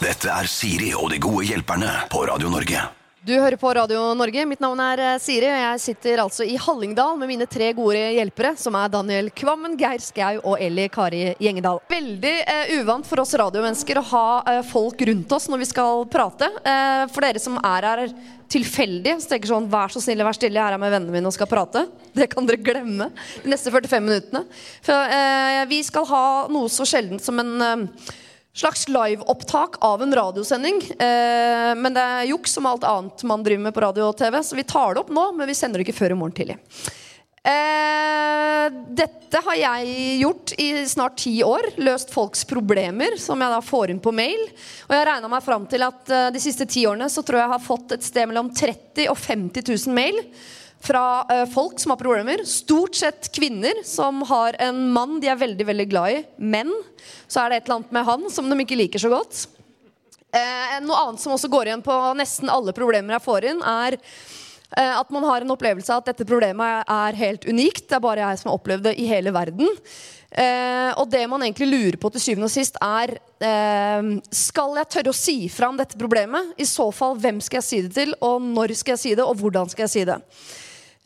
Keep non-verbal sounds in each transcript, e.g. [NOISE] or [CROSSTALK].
Dette er Siri og de gode hjelperne på Radio Norge. Du hører på Radio Norge. Mitt navn er eh, Siri, og jeg sitter altså i Hallingdal med mine tre gode hjelpere, som er Daniel Kvammen, Geir Skau og Eli Kari Gjengedal. Veldig eh, uvant for oss radiomennesker å ha eh, folk rundt oss når vi skal prate. Eh, for dere som er her tilfeldig, så tenker sånn Vær så snill, vær stille, jeg er her med vennene mine og skal prate. [LAUGHS] Det kan dere glemme de neste 45 minuttene. For eh, vi skal ha noe så sjeldent som en eh, slags liveopptak av en radiosending. Eh, men det er juks som alt annet man driver med på radio og TV, så vi tar det opp nå, men vi sender det ikke før i morgen tidlig. Eh, dette har jeg gjort i snart ti år. Løst folks problemer, som jeg da får inn på mail. Og jeg regna meg fram til at eh, de siste ti årene så tror jeg jeg har fått et sted mellom 30 og 50 000 mail fra eh, folk som har problemer. Stort sett kvinner som har en mann de er veldig veldig glad i. Men så er det et eller annet med han som de ikke liker så godt. Eh, noe annet som også går igjen på nesten alle problemer jeg får inn, er eh, at man har en opplevelse av at dette problemet er helt unikt. Det er bare jeg som har opplevd det i hele verden. Eh, og det man egentlig lurer på til syvende og sist, er eh, Skal jeg tørre å si fra om dette problemet? I så fall, hvem skal jeg si det til? Og når skal jeg si det? Og hvordan skal jeg si det?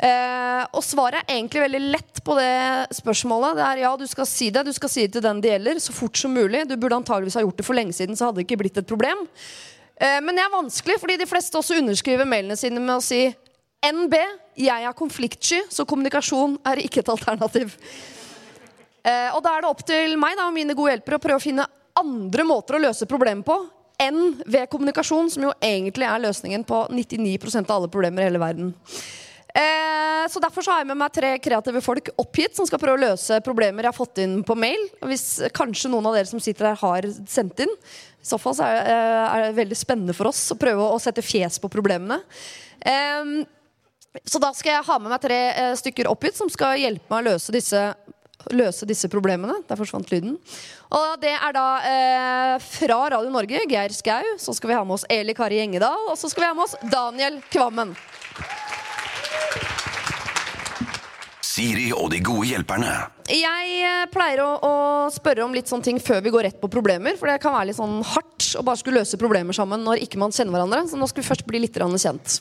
Eh, og svaret er egentlig veldig lett på det spørsmålet. Det er ja, du skal si det. Du skal si det til den det gjelder, så fort som mulig. Du burde antageligvis ha gjort det for lenge siden, så hadde det ikke blitt et problem. Eh, men det er vanskelig, fordi de fleste også underskriver mailene sine med å si NB, jeg er konfliktsky, så kommunikasjon er ikke et alternativ. Eh, og da er det opp til meg da, og mine gode hjelpere å prøve å finne andre måter å løse problemet på enn ved kommunikasjon, som jo egentlig er løsningen på 99% av alle problemer i hele verden. Eh, så Derfor så har jeg med meg tre kreative folk opp hit som skal prøve å løse problemer jeg har fått inn på mail. Hvis kanskje noen av dere som sitter her, har sendt inn. I så fall så er, eh, er det veldig spennende for oss å prøve å sette fjes på problemene. Eh, så da skal jeg ha med meg tre eh, stykker opp hit som skal hjelpe meg å løse disse, løse disse problemene. Der forsvant lyden. Og det er da eh, fra Radio Norge, Geir Skau. Så skal vi ha med oss Eli Kari Gjengedal. Og så skal vi ha med oss Daniel Kvammen. Siri og de gode hjelperne. Jeg eh, pleier å, å spørre om litt sånne ting før vi går rett på problemer. For det kan være litt sånn hardt å bare skulle løse problemer sammen når ikke man kjenner hverandre. Så nå skal vi først bli litt kjent.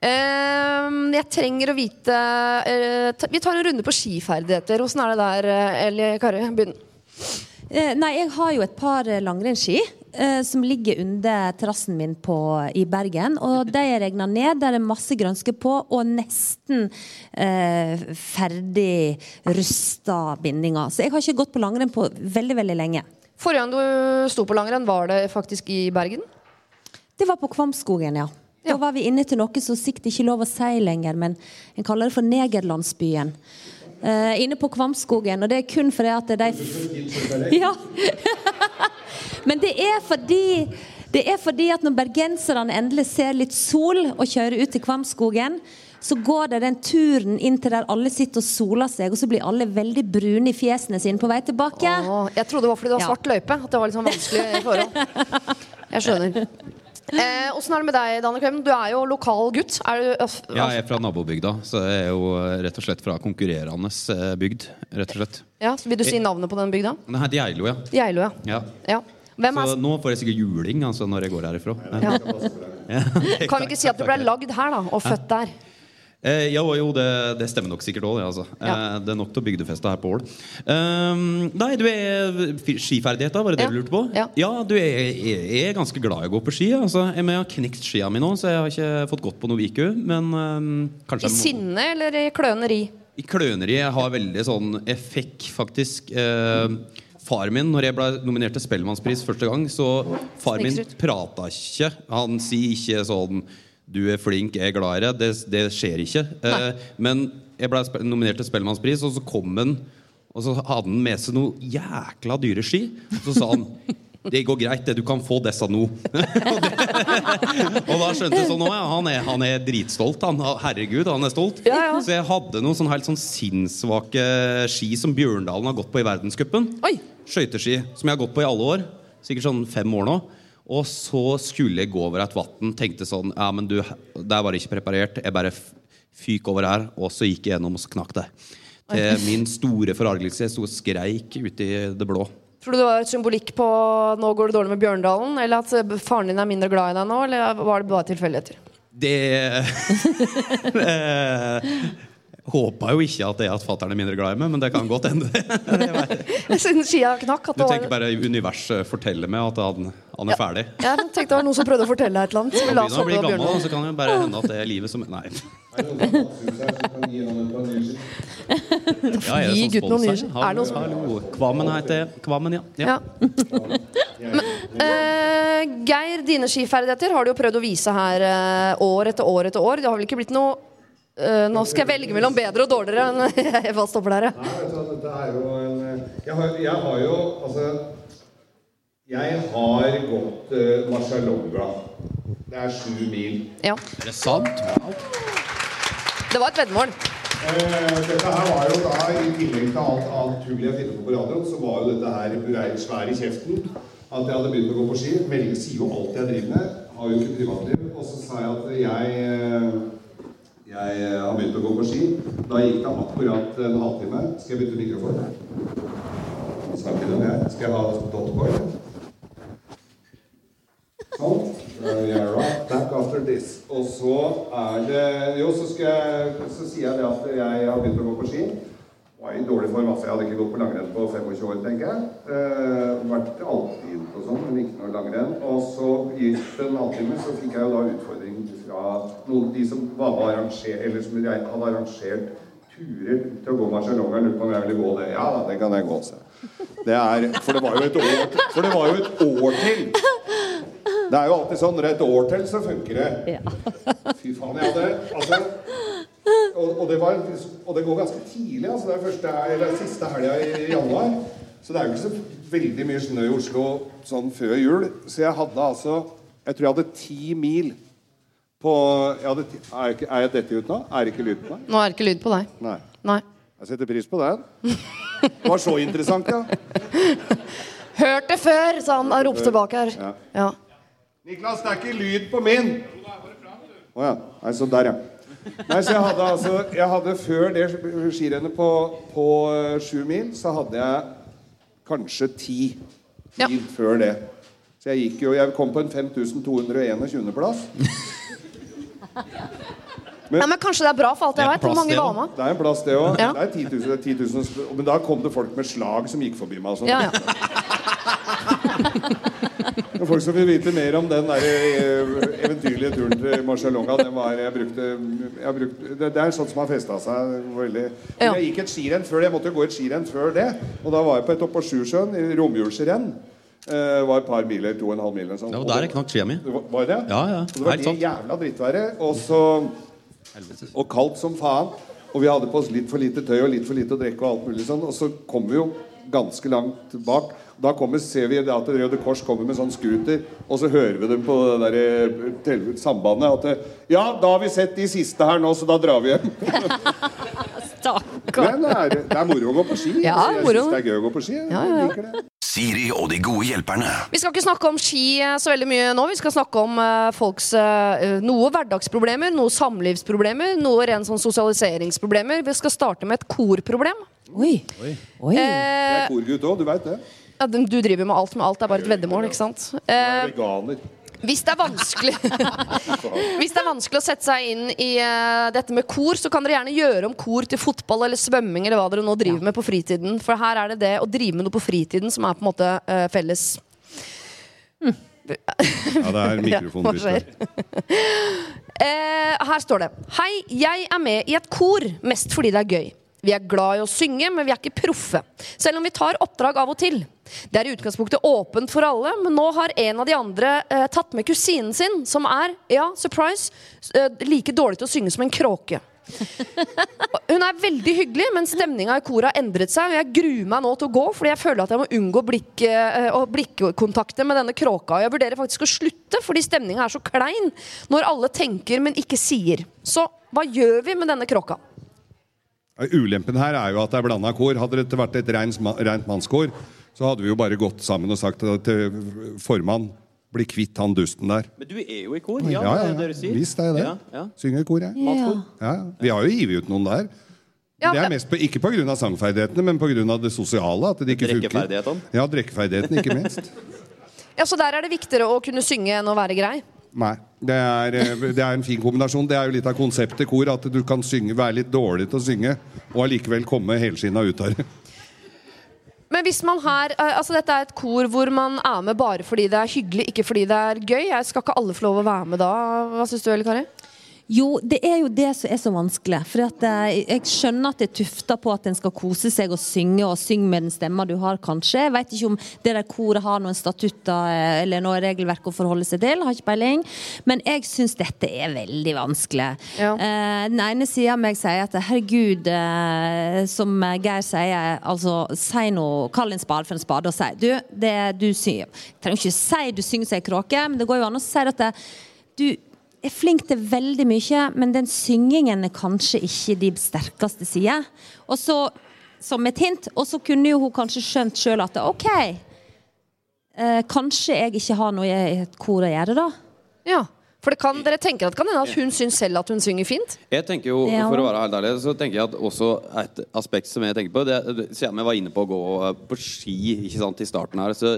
Eh, jeg trenger å vite eh, Vi tar en runde på skiferdigheter. Åssen er det der, eh, Eli Kari? Begynn. Nei, jeg har jo et par langrennsski eh, som ligger under terrassen min på, i Bergen. Og [LAUGHS] de er regna ned. Der er masse grønske på, og nesten eh, ferdig rusta bindinger. Så jeg har ikke gått på langrenn på veldig, veldig lenge. Forrige gang du sto på langrenn, var det faktisk i Bergen? Det var på Kvamskogen, ja. Da var vi inne til noe som sikt ikke lov å si lenger, men en kaller det for Negerlandsbyen. Uh, inne på Kvamskogen, og det er kun fordi at de [LAUGHS] Ja. Men det er fordi det er fordi at når bergenserne endelig ser litt sol og kjører ut til Kvamskogen, så går det den turen inn til der alle sitter og soler seg, og så blir alle veldig brune i fjesene sine på vei tilbake. Åh, jeg trodde det var fordi det var Ja. svart løype. At det var litt sånn vanskelig forhold. Jeg skjønner. Eh, er det med deg, Danne Kvem? Du er jo lokal gutt. Er du, øff- Ja, jeg er fra nabobygda, så jeg er jo eh, rett og slett fra konkurrerende eh, bygd. rett og slett. ja, så vil du si navnet på den bygda? Den heter Geilo, ja. Geilo, ja. ja. ja. Hvem Så er, nå får jeg sikkert juling altså, når jeg går herifra. Ja. [LAUGHS] Ja, kan vi ikke si at du ble lagd her, da? Og født der? Eh, jo, jo det, det stemmer nok sikkert òg. Det, altså. Ja. eh, det er nok til å bygdefeste her på Ål. Um, nei, du er skiferdigheter, var det det Ja. du lurte på? Ja. du er, er, er ganske glad i å gå på ski. Altså. Jeg jeg har knekt skia mi nå, så jeg har ikke fått gått på noe IQ. Men um, kanskje I må- sinne eller i kløneri? I kløneri jeg har veldig sånn effekt, faktisk eh, Far min, når jeg ble nominert til Spellemannspris første gang, så far min prata ikke. Han sier ikke sånn 'Du er flink, jeg er glad i deg'. Det, det skjer ikke. Eh, men jeg ble nominert til Spellemannspris, og så kom han og så hadde han med seg noe jækla dyre ski. Og så sa han det går greit, det. Du kan få disse nå. [LAUGHS] og da skjønte jeg sånn, «Å ja, han, er, han er dritstolt. Han, herregud, han er stolt. Ja, ja. Så jeg hadde noen sånn helt sånn sinnssvake ski som Bjørndalen har gått på i verdenscupen. Skøyteski som jeg har gått på i alle år. Sikkert sånn fem år nå. Og så skulle jeg gå over et vann. Tenkte sånn Ja, men du, der var det ikke preparert. Jeg bare fyk over her, og så gikk jeg gjennom, og så knakk det. Til min store forargelse. Jeg sto og skreik ute i det blå. Tror du det var et symbolikk på 'nå går det dårlig med Bjørndalen'? Eller at eh, faren din er mindre glad i deg nå? Eller var det bare tilfeldigheter? Det Jeg [LAUGHS] håpa jo ikke at det at fatter'n er mindre glad i meg, men det kan godt hende. [LAUGHS] Siden skia knakk. Du tenker bare universet forteller meg at han, han er ferdig. Jeg tenkte det var noen som prøvde å fortelle deg et eller annet. Vi la oss bli gammel, så kan det bare hende at det er livet som Nei. Ja, er Gi sånn gutten noen nye- er? Hallo. Kvammen heter. Kvammen, ja. ja. Ja. Men, uh, Geir, dine skiferdigheter har du jo prøvd å vise her uh, år etter år etter år. Det har vel ikke blitt noe eh, Nå skal jeg velge mellom bedre og dårligere. enn [LAUGHS] jeg bare stopper der. Nei, dette er jo en Jeg har, jeg har jo Altså Jeg har gått uh, Marcialonga. Det er sju mil. ja. Er det sant? Det var et veddemål. Eh, dette her var jo da, i tillegg til alt annet tull jeg finner på på radioen, så var jo dette her brei- svær i kjeften. At jeg hadde begynt å gå på ski. Veldig sier jo alt jeg driver med. Har jo ikke privatliv. Og så sa jeg at jeg eh, jeg eh, har begynt å gå på ski. Da gikk det akkurat en halvtime. Skal jeg bytte mikrofon? Snakker du med? Skal jeg ha dotboy? Sånn. Yeah, right. Back after this. Og så er det Jo, så, skal jeg, så sier jeg det at jeg har begynt å gå på ski. Var i dårlig form. altså Jeg hadde ikke gått på langrenn på 25 år, tenker jeg. Uh, vært alltid og sånn, men ikke noe langrenn. Og så gikk det en halvtime, så fikk jeg jo da utfordring noen de som var med eller som hadde arrangert turer til å gå Marcialonga. Lurte på om jeg ville gå det. Ja da, det kan jeg gå, se. Det er, for det var jo et år, for det var jo et år til. Det er jo alltid sånn når det er et år til, så funker det. Fy faen, jeg hadde altså, og, og, det var, og det går ganske tidlig. altså Det er første, eller siste helga i januar. Så det er jo ikke så veldig mye snø i Oslo sånn før jul. Så jeg hadde altså Jeg tror jeg hadde ti mil på ja, det, er, jeg ikke, er dette ut nå? Er det ikke lyd på meg? Nå er det ikke lyd på deg. Nei. Nei. Jeg setter pris på den. Det var så interessant, ja. [LAUGHS] Hørt det før, sa han og ropte tilbake her. Ja. Ja. Niklas, det er ikke lyd på min! Å ja. Nei, så der, ja. Nei, så jeg hadde altså Jeg hadde før det skirennet på, på eh, sju mil, så hadde jeg kanskje ti mil før det. Så jeg gikk jo Jeg kom på en 5221. plass. [LAUGHS] Nei, men Kanskje det er bra for alt jeg er vet. Hvor mange det var med? Det er en plass, det òg. Ja. Det er 10 000, 10 000 Men da kom det folk med slag som gikk forbi meg. og sånn. Ja, ja. [LAUGHS] Folk som vil vite mer om den der eh, eventyrlige turen til Marcialonga, den var jeg brukte, jeg brukte det, det er sånt som har festa seg veldig. Men Jeg gikk et skirenn før det. Jeg måtte jo gå et skirenn før det. Og da var jeg på et oppå Sjusjøen, i romjulsrenn. Eh, var et par miler, to og en halv mil sånn. Det var der jeg knakk skia mi. Var- Var det? Ja, ja. Og det var det jævla drittværet. Og så og kaldt som faen. Og vi hadde på oss litt for lite tøy og litt for lite å drikke. Og alt mulig sånn Og så kom vi jo ganske langt bak. Da kommer, ser vi at Røde Kors kommer med sånn scooter, og så hører vi dem på det der eh, sambandet at det, Ja, da har vi sett de siste her nå, så da drar vi hjem. [LAUGHS] Stakkar. Men det er, det er moro å gå på ski. Ja, jeg syns det er gøy å gå på ski. Jeg Ja, ja. liker det. Siri og de gode hjelperne. Vi skal ikke snakke om ski eh, så veldig mye nå. Vi skal snakke om uh, folks uh, noe hverdagsproblemer, noe samlivsproblemer, noe ren sånn sosialiseringsproblemer. Vi skal starte med et korproblem. Oi. Oi. Oi. Eh, er korgutt òg, du veit det. ja, du driver med alt med alt. Det er bare et veddemål, ikke sant? Jeg Eh, er veganer. Hvis det er vanskelig [LAUGHS] Hvis det er vanskelig å sette seg inn i uh, dette med kor, så kan dere gjerne gjøre om kor til fotball eller svømming eller hva dere nå driver med på fritiden. For her er det det å drive med noe på fritiden som er på en måte uh, felles. Ja, det er [LAUGHS] Ja, hva skjer? [LAUGHS] Eh, her står det Hei, jeg er med i et kor, mest fordi det er gøy. Vi er glad i å synge, men vi er ikke proffe. Selv om vi tar oppdrag av og til. Det er i utgangspunktet åpent for alle, men nå har en av de andre eh, tatt med kusinen sin, som er, ja, surprise, eh, like dårlig til å synge som en kråke. Hun er veldig hyggelig, men stemninga i koret har endret seg. Og jeg gruer meg nå til å gå, fordi jeg føler at jeg må unngå blikk, eh, å med denne kråka. Og jeg vurderer faktisk å slutte, fordi stemninga er så klein når alle tenker, men ikke sier. Så hva gjør vi med denne kråka? Ja, Ulempen her er jo at det er blanda kor. Hadde det vært et rent, rent mannskor, så hadde vi jo bare gått sammen og sagt til formann bli kvitt han dusten der. Men du er jo i kor. Ja, Ja, ja, det er ja. det du sier. Visst er jeg det. Ja, ja. Synger kor, jeg. Ja. Ja, vi har jo hivet ut noen der. Ja, det er mest på, ikke pga. sangferdighetene, men pga. det sosiale. At det ikke funker. Drikkeferdighetene? Ja, drikkeferdighetene, ikke minst. Ja, Så der er det viktigere å kunne synge enn å være grei? Nei. Det er, eh, det er en fin kombinasjon. Det er jo litt av konseptet kor. At du kan synge, være litt dårlig til å synge, og allikevel komme helskinna ut av det. Men hvis man her, eh, altså Dette er et kor hvor man er med bare fordi det er hyggelig, ikke fordi det er gøy. Jeg skal ikke alle få lov å være med da? Hva syns du, Elle Kari? Jo, det er jo det som er så vanskelig. For at, eh, jeg skjønner at det er tufta på at en skal kose seg og synge, og synge med den stemma du har, kanskje. Jeg vet ikke om det der koret har noen statutter eh, eller noe regelverk å forholde seg til. Har ikke peiling. Men jeg syns dette er veldig vanskelig. Ja. Eh, den ene sida av meg sier at herregud, eh, som Geir sier, altså si noe, kall en spade for en spade og si du, det du synger Jeg trenger ikke si du synger som ei kråke, men det går jo an å si at det, du er flink til veldig mye, men den syngingen er kanskje ikke de sterkeste sider. Og så, som et hint, og så kunne jo hun kanskje skjønt sjøl at OK, eh, kanskje jeg ikke har noe i et kor å gjøre, da. Ja, For det kan, dere tenker at kan hende at hun syns selv at hun synger fint? Jeg tenker jo, For å være helt ærlig, så tenker jeg at også et aspekt som jeg tenker på det, Siden vi var inne på å gå på ski ikke sant, i starten her, så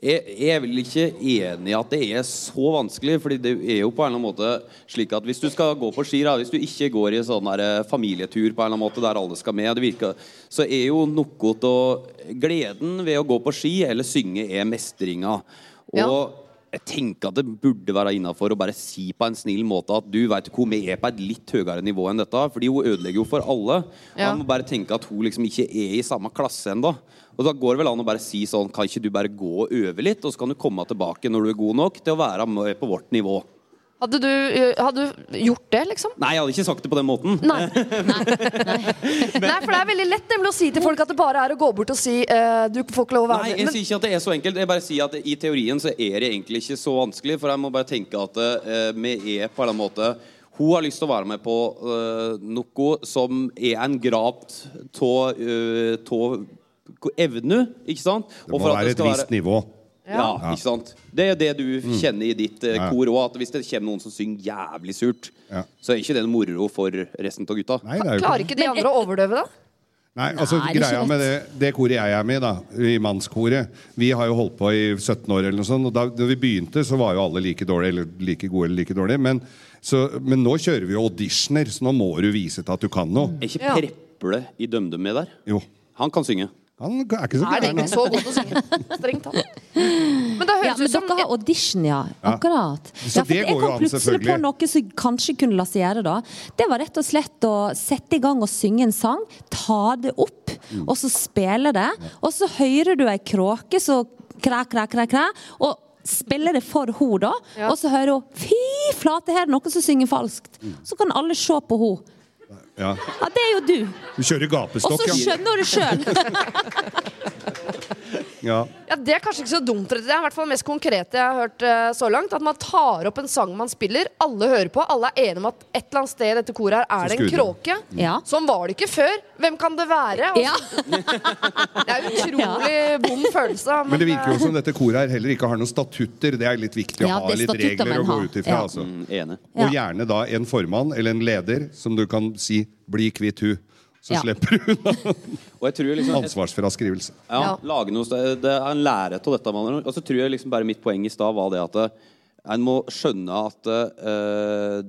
jeg, jeg er vel ikke enig i at det er så vanskelig. fordi det er jo på en eller annen måte slik at hvis du skal gå på ski, da, hvis du ikke går i sånn eh, familietur på en eller annen måte der alle skal med, det virker, så er jo noe av gleden ved å gå på ski eller synge er mestringa. Og Ja. jeg tenker at det burde være innafor å bare si på en snill måte at du vet hvor vi er på et litt høyere nivå enn dette. Fordi hun ødelegger jo for alle. Ja. Man må bare tenke at hun liksom ikke er i samme klasse ennå. Og da går det vel an å bare si sånn Kan ikke du bare gå og øve litt, og så kan du komme tilbake når du er god nok til å være med på vårt nivå. Hadde du, hadde du gjort det, liksom? Nei, jeg hadde ikke sagt det på den måten. Nei. Nei, for det er veldig lett nemlig å si til folk at det bare er å gå bort og si uh, du får ikke lov å være Nei, jeg Men- sier ikke at det er så enkelt. Jeg bare sier at I teorien så er det egentlig ikke så vanskelig. For jeg må bare tenke at vi er på en måte Hun har lyst til å være med på uh, noe som er en grad av evne, ikke sant? Det må være et visst nivå. Ja, ikke sant? Det er det du kjenner i ditt eh, kor òg. Hvis det kommer noen som synger jævlig surt, Ja. så er ikke det noe moro for resten av gutta. Nei, det er jo Klarer ikke ikke de andre å overdøve, da? Nei, altså Nei, ikke greia med det, det koret jeg er med i, da, i mannskoret Vi har jo holdt på i 17 år, eller noe sånt. Og da, da vi begynte, så var jo alle like dårlige, eller like gode eller like dårlige. Men, så, men nå kjører vi jo auditioner, så nå må du vise til at du kan noe. Er ikke Ja. Preple i DumDum med der? Jo. Han kan synge. Han er ikke så gæren. egentlig så god å synge? Strengt tatt. Men Ja, høres men ut som dere har audition, ja. Akkurat. Ja, for det jeg går jo kom plutselig på noe som kanskje kunne la seg gjøre da. Det var rett og slett å sette i gang og synge en sang, ta det opp, Mm. og så spille det. Og så hører du ei kråke så kræ, kræ, kræ, kræ, og spiller det for henne da. Ja. Og så hører hun Fy flate, her er det noen som synger falskt. Mm. Så kan alle se på henne. Ja. Ja, det er jo du. Du kjører Og så skjønner du sjøl. [LAUGHS] ja. Ja, Det er kanskje ikke så dumt. Det er i hvert fall det mest konkrete jeg har hørt uh, så langt. At man tar opp en sang man spiller, alle hører på, alle er enige om at et eller annet sted i dette koret her er det en kråke. Ja. Sånn var det ikke før. Hvem kan det være? Ja. [LAUGHS] Det er utrolig vond følelse. Men det virker jo som dette koret her heller ikke har noen statutter. Det er litt viktig å ha litt regler å gå ut ifra. Ja. Altså. Mm. Ja. Og gjerne da en formann eller en leder som du kan si 'bli kvitt hu'. Så Ja. slipper du unna liksom ansvarsfraskrivelse. Ja, Ja. lage noe, det det er en lære av dette. med. Og så tror jeg liksom bare mitt poeng i stad var det at eh, en må skjønne at uh,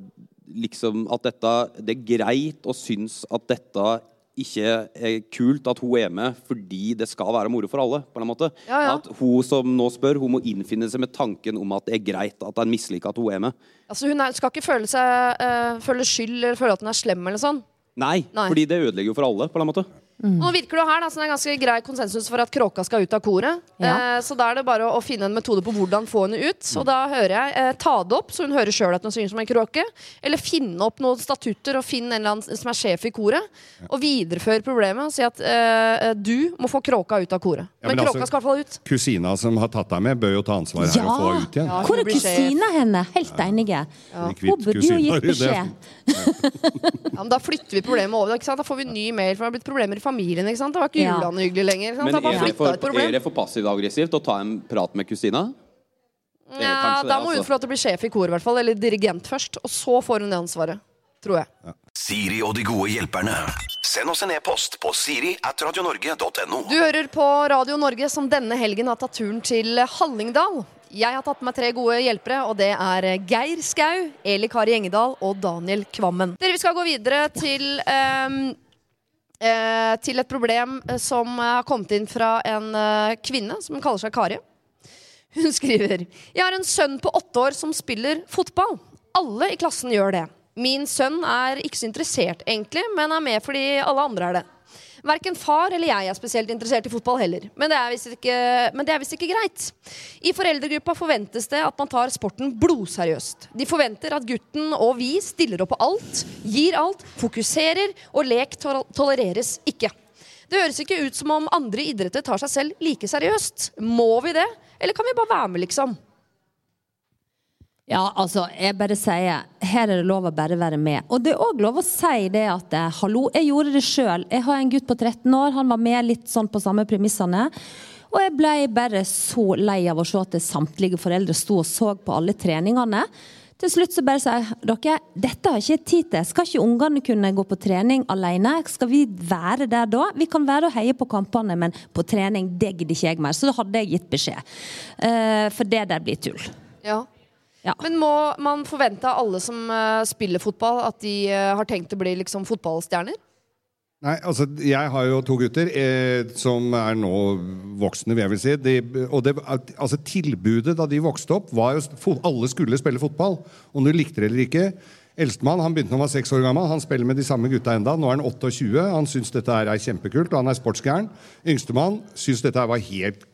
liksom at dette Det er greit å synes at dette ikke er kult at hun er med fordi det skal være moro for alle. på en måte Ja, ja. At hun som nå spør, hun må innfinne seg med tanken om at det er greit at en misliker at hun er med. Altså, hun er, skal ikke føle, seg, uh, føle skyld eller føle at hun er slem. eller sånn Nei, Nei. fordi det ødelegger jo for alle. på en måte Mm. Nå virker det her da, som det er ganske grei konsensus for at kråka skal ut av koret. Ja. Eh, så da er det bare å, å finne en metode på hvordan få henne ut. Så da hører jeg eh, ta det opp, så hun hører sjøl at hun synger som en kråke. Eller finne opp noen statutter og finne en eller annen som er sjef i koret. Og videreføre problemet og si at eh, du må få kråka ut av koret. Ja, men, men kråka altså- skal i hvert fall ut. Kusina som har tatt deg med, bør jo ta ansvaret her og få henne ut igjen. Ja. Hvor er kusina henne? Helt enige. Hun burde jo gitt beskjed. [LAUGHS] Ja, men da flytter vi problemet over. Ikke sant? Da får vi ny mail, for det har blitt problemer i familien. Ikke sant? Det var ikke Ja. julene hyggelig lenger. Ikke sant? Men er det, for, er det for passivt-aggressivt å ta en prat med kusina? Ja, da det, må hun altså. få lov til å bli sjef i kor, i hvert fall. Eller dirigent først. Og så får hun det ansvaret. Tror jeg. Siri og de gode hjelperne. Send oss en e-post på siri at radionorge.no. Du hører på Radio Norge, som denne helgen har tatt turen til Hallingdal. Jeg har tatt med tre gode hjelpere, og det er Geir Skau, Eli Kari Engedal og Daniel Kvammen. Dere, Vi skal gå videre til ehm, eh, til et problem eh, som har kommet inn fra en eh, kvinne som kaller seg Kari. Hun [LAUGHS] skriver Jeg har en sønn på åtte år som spiller fotball. Alle i klassen gjør det. Min sønn er ikke så interessert, egentlig, men er med fordi alle andre er det. Verken far eller jeg er spesielt interessert i fotball heller. Men det er visst ikke, ikke greit. I foreldregruppa forventes det at man tar sporten blodseriøst. De forventer at gutten og vi stiller opp på alt, gir alt, fokuserer, og lek tol tolereres ikke. Det høres ikke ut som om andre idretter tar seg selv like seriøst. Må vi det, eller kan vi bare være med, liksom? Ja, altså, jeg bare sier her er det lov å bare være med. Og det er òg lov å si det at eh, hallo, jeg gjorde det sjøl. Jeg har en gutt på 13 år, han var med litt sånn på samme premissene. Og jeg ble bare så lei av å se at samtlige foreldre sto og så på alle treningene. Til slutt så bare sier dere, dette har ikke jeg tid til. Skal ikke ungene kunne gå på trening alene? Skal vi være der da? Vi kan være og heie på kampene, men på trening det gidder ikke jeg mer. Så da hadde jeg gitt beskjed. Eh, for det der blir tull. Ja. Ja. Men må man forvente av alle som uh, spiller fotball, at de uh, har tenkt å bli liksom fotballstjerner? Nei, altså Jeg har jo to gutter eh, som er nå voksne, vil jeg vil si. De, og det, altså Tilbudet da de vokste opp, var jo at alle skulle spille fotball. Om du likte det eller ikke. Eldstemann han begynte da han var seks år gammel. Han spiller med de samme gutta enda. Nå er han 28. Han syns dette er kjempekult, og han er sportsgæren. Yngstemann syns dette var helt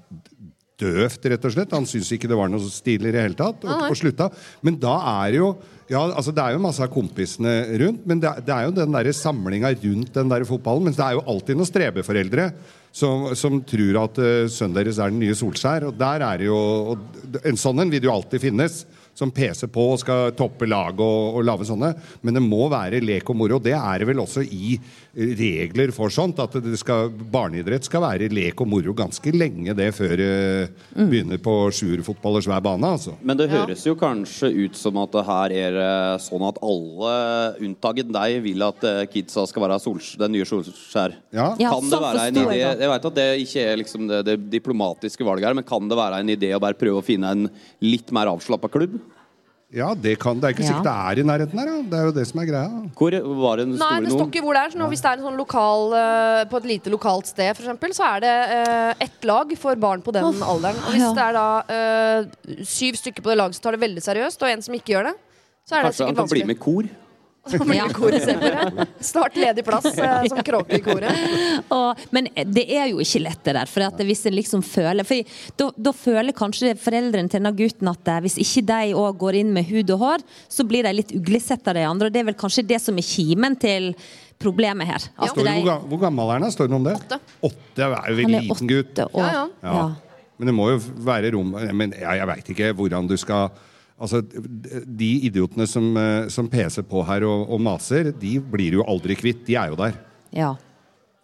døvt, rett og slett. Han syntes ikke det var noe stilig i det hele tatt. Og, og slutta. Men da er jo ja, altså Det er jo masse av kompisene rundt, men det, det er jo den der samlinga rundt den der fotballen. Men det er jo alltid noen strebeforeldre som, som tror at uh, sønnen deres er den nye Solskjær. Og der er det jo og En sånn en vil jo alltid finnes. Som peser på og skal toppe lag og, og lage sånne. Men det må være lek og moro. Det er det vel også i regler for sånt. At det skal, barneidrett skal være lek og moro ganske lenge det før det begynner på sjuerfotball og svær bane. altså. Men det høres jo kanskje ut som at det her er eh, sånn at alle, unntaket deg, vil at eh, kidsa skal være Sols den nye Solskjær. Ja. Ja, kan det være en idé. Jeg vet at det ikke er liksom det, det diplomatiske valget her, men kan det være en idé å bare prøve å finne en litt mer avslappa klubb? Ja, det, kan, det er ikke Ja. sikkert det er i nærheten her. Ja. Det er jo det som er greia. Hvor var den Nei, det står ikke hvor det er. Så nå, hvis det er en sånn lokal, eh, på et lite lokalt sted, f.eks., så er det uh, ett lag for barn på den alderen. Og hvis ja. det er da eh, syv stykker på det laget som tar det veldig seriøst, og en som ikke gjør det, så er det Kanskje han sikkert kan bli vanskelig. med i kor? [LAUGHS] Så ja. koret. ja. Snart ledig plass eh, [LAUGHS] som kråke i koret. [LAUGHS] Og, men det er jo ikke lett det der. For at hvis en liksom føler for da, da føler kanskje foreldrene til denne gutten at eh, hvis ikke de òg går inn med hud og hår, så blir de litt uglesett av de andre. Og det er vel kanskje det som er kimen til problemet her. At Står de- hvor, hvor gammel er han? Står det noe om det? Åtte. Åtte er jo veldig liten gutt. Ja, ja. Ja. Men det må jo være rom Men jeg, jeg veit ikke hvordan du skal Altså, De idiotene som, eh, som peser på her og, og maser, de blir jo aldri kvitt. De er jo der. Ja.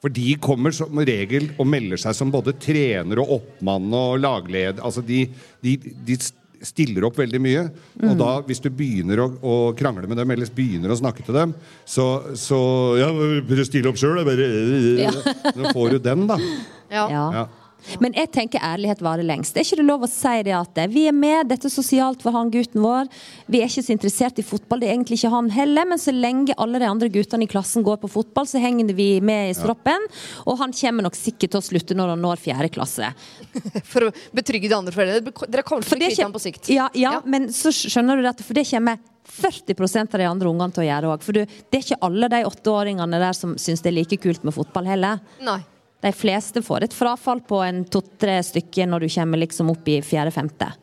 For de kommer som regel og melder seg som både trener og oppmann og lagleder. Altså de, de, de stiller opp veldig mye. Og da, hvis du begynner å, å krangle med dem, eller begynner å snakke til dem, så, så Ja, bare still opp sjøl, bare [LAUGHS] Nå får du den, da. Ja. ja. Men jeg tenker ærlighet varer lengst. Er ikke det lov å si det at vi er med, dette er sosialt for han gutten vår. Vi er ikke så interessert i fotball, det er egentlig ikke han heller. Men så lenge alle de andre guttene i klassen går på fotball, så henger vi med i stroppen. Og han kommer nok sikkert til å slutte når han når fjerde klasse. [LAUGHS] For å betrygge de andre foreldrene. Dere kommer til å kvitte bli kvitt ham på sikt. Ja, ja, Ja. men så skjønner du dette, for det kommer 40% av de andre ungene til å gjøre òg. For du, det er ikke alle de åtteåringene der som syns det er like kult med fotball heller. Nei. De fleste får et frafall på en to-tre stykker når du kommer liksom opp i fjerde-femte.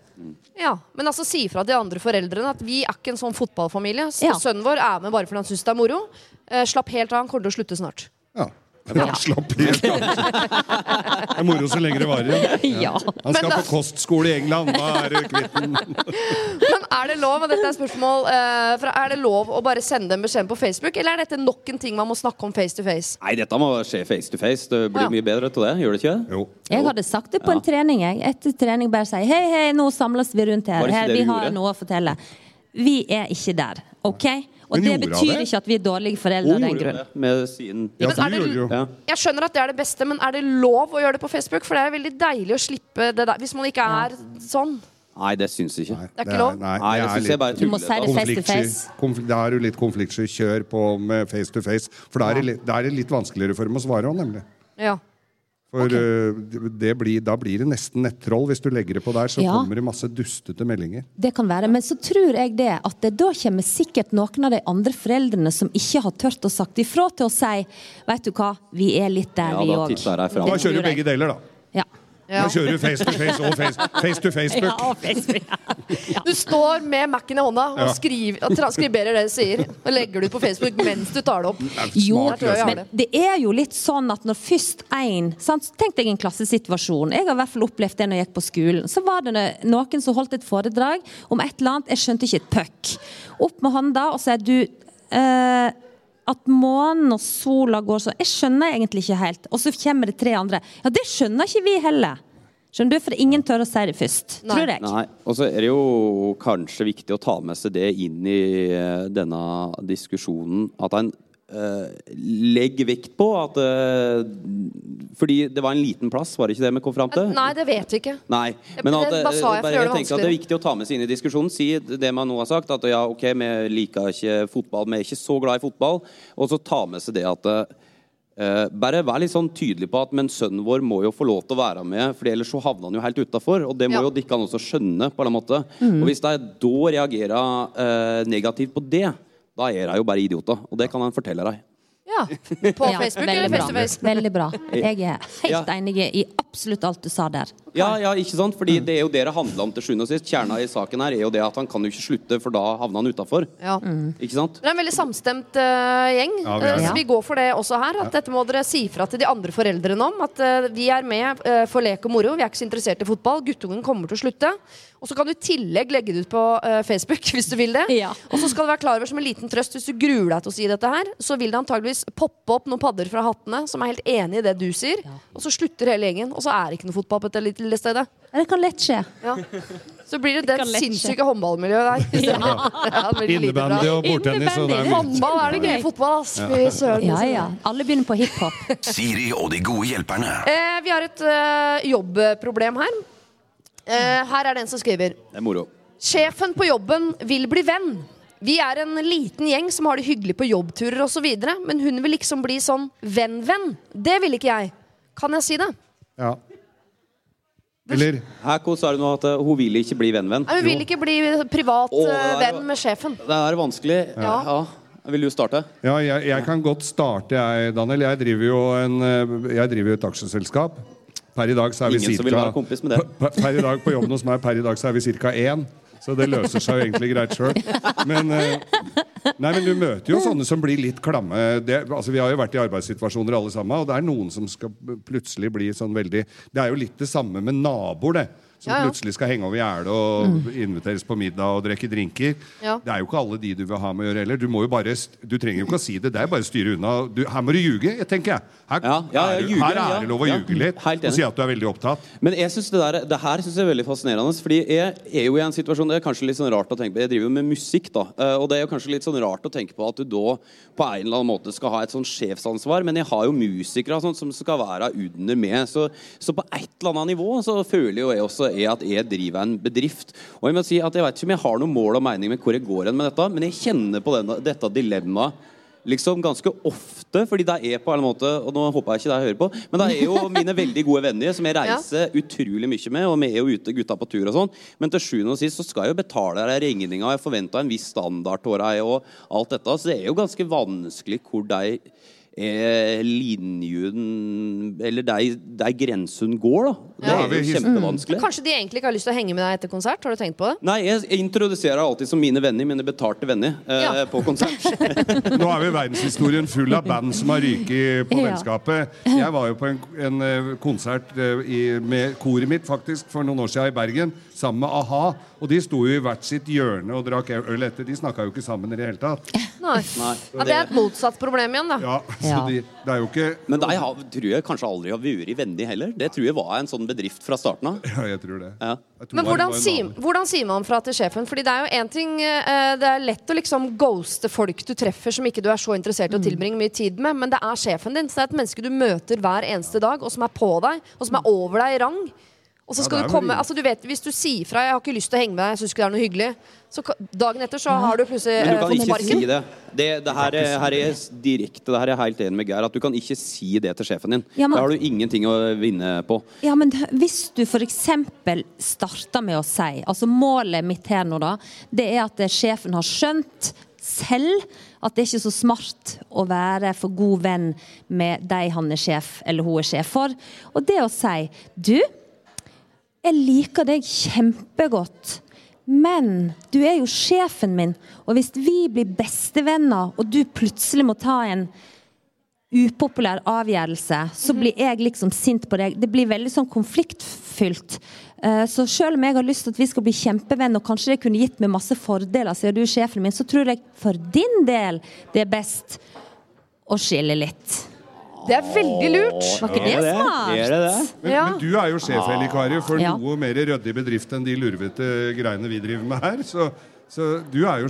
Ja, Men altså si fra de andre foreldrene at vi er ikke en sånn fotballfamilie. Så Ja. Sønnen vår er med bare fordi han syns det er moro. Eh, slapp helt av, han kommer til å slutte snart. Ja. Ja. Slapp helt av. Det er moro så lenge det varer. [LAUGHS] Ja. Han skal på kostskole i England. Da er du kvitt den. [LAUGHS] Men er det lov og dette er spørsmål, eh, fra, er det lov å bare sende en beskjed på Facebook, eller er dette nok en ting man må snakke om face to face? Nei, dette må skje face to face. Det blir Ja. mye bedre til det. Gjør det ikke? Jo. Jeg hadde sagt det på en trening. Jeg. Etter trening bare si hei, hei, nå samles vi rundt her. Var det ikke her det vi du har gjorde? noe å fortelle. Vi er ikke der. OK? Og Men det betyr det? ikke at vi er dårlige foreldre av den grunn. det med sin Ja, er ja. Jeg skjønner at det er det beste, men er det lov å gjøre det på Facebook? For det er veldig deilig å slippe det der hvis man ikke er sånn. Nei, det syns jeg ikke. Nei, Det er ikke lov? Nei, Nei, det er er Du må si det face to face. Da er du litt konfliktsky. Kjør på med face to face. For da er det, litt- da er det litt vanskeligere for dem å svare òg, nemlig. Ja. For øh, det blir, da blir det nesten nettroll. Hvis du legger det på der, så Ja. kommer det masse dustete meldinger. Det kan være, Men så tror jeg det at det da kommer sikkert noen av de andre foreldrene som ikke har tørt å sagt ifra til å si Vet du hva, vi er litt der, Ja, vi òg. Da. Da kjører du begge deler, da. Ja. Ja. Da kjører du face to face og face, face to Facebook. Ja, Facebook. [LAUGHS] Du står med Mac-en i hånda og skriver, og transkriberer det du sier. Og legger det ut på Facebook mens du tar det opp. Jo, men det er jo litt sånn at når først én Tenk deg en klassesituasjon. Jeg har i hvert fall opplevd det når jeg gikk på skolen. Så var det noen som holdt et foredrag om et eller annet. Jeg skjønte ikke et puck. Opp med hånda og sier du eh, at månen og sola går sånn Jeg skjønner egentlig ikke helt. Og så kommer det tre andre. Ja, det skjønner ikke vi heller. Skjønner du? For ingen tør å si det først. Nei. Tror jeg. Nei, og så er det jo kanskje viktig å ta med seg det inn i eh, denne diskusjonen. At en eh, legger vekt på at eh, Fordi det var en liten plass, var det ikke det vi kom fram til? Nei, det vet vi ikke. Nei, men at, det bare sa jeg for tenker at det er viktig å ta med seg inn i diskusjonen. Si det man nå har sagt, at ja, ok, vi liker ikke fotball, vi er ikke så glad i fotball. Og så ta med seg det at Uh, bare vær litt sånn tydelig på at men sønnen vår må jo få lov til å være med, for ellers så havner han jo helt utafor. Og det må Ja. jo dere også skjønne, på en måte. Og hvis de da reagerer uh, negativt på det, da er de jo bare idioter. Og det kan han fortelle deg. Ja. På [LAUGHS] Facebook ja, eller face to face? Veldig bra. Jeg er helt Ja. enig i absolutt alt du sa der. Ja, ja, ikke sant? Fordi det er jo det det handler om til sjuende og sist. Kjerna i saken her er jo det at han kan jo ikke slutte, for da havner han utafor. Ja. Ikke sant? Det er en veldig samstemt uh, gjeng, Ja, vi eh, så vi går for det også her. At dette må dere si fra til de andre foreldrene om. At uh, vi er med for lek og moro. Vi er ikke så interessert i fotball. Guttungen kommer til å slutte. Og så kan du i tillegg legge det ut på Facebook [LAUGHS] hvis du vil det. Ja. Og så skal du være klar over som en liten trøst hvis du gruer deg til å si dette her, så vil det antageligvis poppe opp noen padder fra hattene som er helt enig i det du sier. Og så slutter hele gjengen, og så er det ikke noe fotball på lille stedet. Det kan lett skje. Ja. Så blir det det [LAUGHS] det sinnssyke håndballmiljøet der. Ja, bra. Innebandy og bordtennis. Håndball er det gøy. Fotball, ass. Fy søren. Ja, ja. Alle begynner på hiphop. [LAUGHS] Siri og de gode hjelperne. Eh, vi har et uh, jobbproblem her. Eh, her er det en som skriver Det er moro. Sjefen på jobben vil bli venn. Vi er en liten gjeng som har det hyggelig på jobbturer osv., men hun vil liksom bli sånn venn-venn. Det vil ikke jeg. Kan jeg si det? Ja. Eller Her sa du nå at eh, hun vil ikke bli venn-venn. Hun vil ikke bli privat Å, eh, er- venn med sjefen. Det er vanskelig. Ja. Ja. Vil du starte? Ja, jeg, jeg kan godt starte, jeg, Daniel. Jeg driver jo en, eh, jeg driver jo et aksjeselskap. Per i dag så er vi Ingen som vil være kompis med det. Per, [LAUGHS] per i dag på jobben hos meg per i dag så er vi ca. én. Så det løser seg jo egentlig greit sjøl. Men, eh, nei, men du møter jo sånne som blir litt klamme. Det, altså, vi har jo vært i arbeidssituasjoner alle sammen, og det er noen som skal plutselig bli sånn veldig Det er jo litt det samme med naboer, det. Som Ja, ja. plutselig skal henge over gjerdet og inviteres på middag og drikke drinker. Ja. Det er jo ikke alle de du vil ha med å gjøre heller. Du, må jo bare, du trenger jo ikke å si det. Det er bare å styre unna. Du, her må du ljuge, tenker jeg. Her, Ja, ja, ja, er, du- ljuge, her er det lov å Ja, ljuge litt og si at du er veldig opptatt. Men jeg synes det, der, det her synes jeg er veldig fascinerende. Fordi jeg er jo i en situasjon Det er kanskje litt sånn rart å tenke på. Jeg driver jo med musikk, da. eh, Og det er jo kanskje litt sånn rart å tenke på at du da på en eller annen måte skal ha et sånn sjefsansvar. Men jeg har jo musikere sånn, som skal være under meg. Så, så på et eller annet nivå så føler jo jeg også er at jeg driver en bedrift. Og jeg må si at jeg vet ikke om jeg har noe mål og mening med hvor jeg går hen med dette, men jeg kjenner på denne, dette dilemmaet liksom ganske ofte, fordi det er på en måte Og nå håper jeg ikke det jeg hører på, men det er jo [LAUGHS] mine veldig gode venner som jeg reiser utrolig mye med, og vi er jo ute gutta på tur og sånn. Men til sjuende og sist så skal jeg jo betale de regninga, og jeg forventer en viss standard av dem og alt dette. Så det er jo ganske vanskelig hvor de er linjen Eller der, der grensen går, da. Det Ja, er jo kjempevanskelig. kjempevanskelig. Kanskje de egentlig ikke har lyst til å henge med deg etter konsert? Har du tenkt på det? Nei, jeg jeg introduserer alltid som mine venner, mine betalte venner, eh, Ja. på konsert. [LAUGHS] Nå er vi verdenshistorien full av band som har ryket på Ja. vennskapet. Jeg var jo på en, en eh, konsert eh, i, med koret mitt faktisk for noen år siden i Bergen sammen med a-ha. Og de sto jo i hvert sitt hjørne og drakk øl etter. De snakka jo ikke sammen i det hele tatt. Nei. Nei, Ja, det er et motsatt problem igjen, da. Ja, Så Ja. de, det er jo ikke Men de har, tror jeg kanskje aldri har vært venner heller. Det tror jeg var en sånn bedrift fra starten av. Ja, jeg tror det. Ja. Jeg tror Men hvordan, si, hvordan sier man fra til sjefen? Fordi det er jo en ting eh, Det er lett å liksom ghoste folk du treffer som ikke du er så interessert i Mm. å tilbringe mye tid med, men det er sjefen din. Så det er et menneske du møter hver eneste dag, og som er på deg, og som er over deg i rang. Og så skal er du komme, altså du vet, Hvis du sier fra 'jeg har ikke lyst til å henge med deg', jeg syns ikke det er noe hyggelig, så dagen etter så har du plutselig Men du eh, kan ikke sparken. si det. Det, det her, er, her er direkte, det her er jeg helt enig med Geir. At du kan ikke si det til sjefen din. Ja, men- Da har du ingenting å vinne på. Ja, men hvis du f.eks. starter med å si Altså målet mitt her nå, da, det er at sjefen har skjønt selv at det er ikke så smart å være for god venn med de han er sjef eller hun er sjef for. Og det å si Du, jeg liker deg kjempegodt. Men du er jo sjefen min, og hvis vi blir bestevenner, og du plutselig må ta en upopulær avgjørelse, så blir jeg liksom sint på deg. Det blir veldig sånn konfliktfylt. Eh, Så selv om jeg har lyst til at vi skal bli kjempevenner, og kanskje det kunne gitt meg masse fordeler, siden du er sjefen min, så tror jeg for din del det er best å skille litt. Det er veldig lurt. Var ikke det Er det? smart? Men, Ja. men du er jo sjef, for Ja. noe mer ryddig bedrift enn de lurvete greiene vi driver med her. Så, så du er jo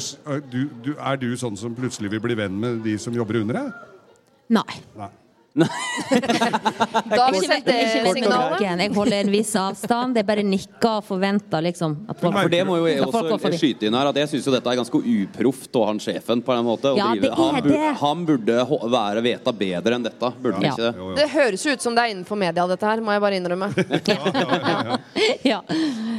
du, du, Er du sånn som plutselig vil bli venn med de som jobber under deg? Nei. Nei. [LAUGHS] Da signalet. Jeg holder en viss avstand. Det er bare nikka og forventa liksom at folk For det må jo jeg også skyte inn her At jeg syns jo dette er ganske uproft av han sjefen. på en måte Ja, det er han, burde, det. han burde være veta bedre enn dette. Burde han Ja. ikke det? Det høres jo ut som det er innenfor media, dette her, må jeg bare innrømme. [LAUGHS] Ja.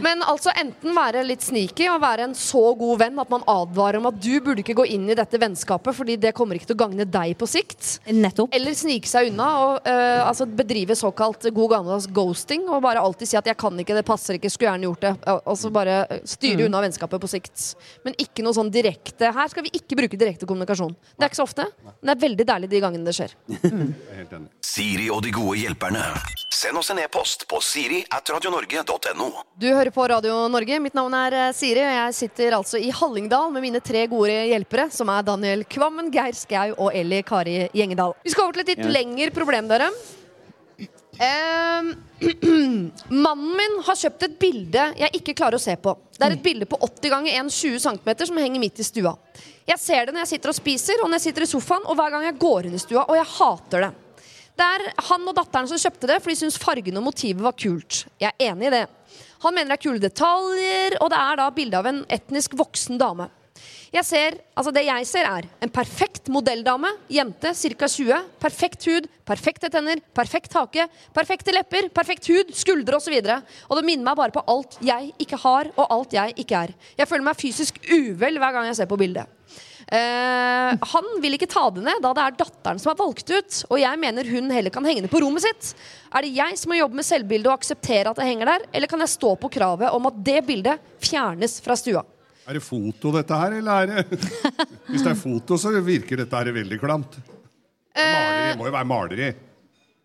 Men altså enten være litt sneaky og være en så god venn at man advarer om at du burde ikke gå inn i dette vennskapet fordi det kommer ikke til å gagne deg på sikt. Nettopp. Eller snike seg unna og uh, altså bedrive såkalt god gammeldags ghosting. Og bare alltid si at 'jeg kan ikke, det passer ikke, skulle gjerne gjort det'. Og- så bare eh, styre unna vennskapet på sikt. Men ikke noe sånn direkte Her skal vi ikke bruke direkte kommunikasjon. Det er ikke så ofte, men det er veldig deilig de gangene det skjer. [LAUGHS] Er enig. Siri og de gode hjelperne. Send oss en e-post på siri at radionorge.no. Du hører på Radio Norge. Mitt navn er eh, Siri, og jeg sitter altså i Hallingdal med mine tre gode hjelpere, som er Daniel Kvammen, Geir Skau og Eli Kari Gjengedal. Vi skal over til et litt Ja. lengre problem, dere. Ehm, [CLEARS THROAT] Mannen min har kjøpt et bilde jeg ikke klarer å se på. Det er et bilde på 80 ganger 1,20 cm som henger midt i stua. Jeg ser det når jeg sitter og spiser, og når jeg sitter i sofaen, og hver gang jeg går inn i stua, og jeg hater det. Det er han og datteren som kjøpte det, for de syns fargen og motivet var kult. Jeg er enig i det. Han mener det er kule detaljer, og det er da bilde av en etnisk voksen dame. Jeg ser, altså Det jeg ser, er en perfekt modelldame, jente ca. 20. Perfekt hud, perfekte tenner, perfekt hake, perfekte lepper, perfekt hud, skuldre osv. Og, så og det minner meg bare på alt jeg ikke har, og alt jeg ikke er. Jeg føler meg fysisk uvel hver gang jeg ser på bildet. Eh, han vil ikke ta det ned, da det er datteren som er valgt ut. Og jeg mener hun heller kan henge det på rommet sitt. Er det jeg som må jobbe med selvbildet og akseptere at det henger der, eller kan jeg stå på kravet om at det bildet fjernes fra stua? Er det foto, dette her, eller er det [LAUGHS] Hvis det er foto, så virker dette her veldig klamt. Det maleri, må jo være maleri.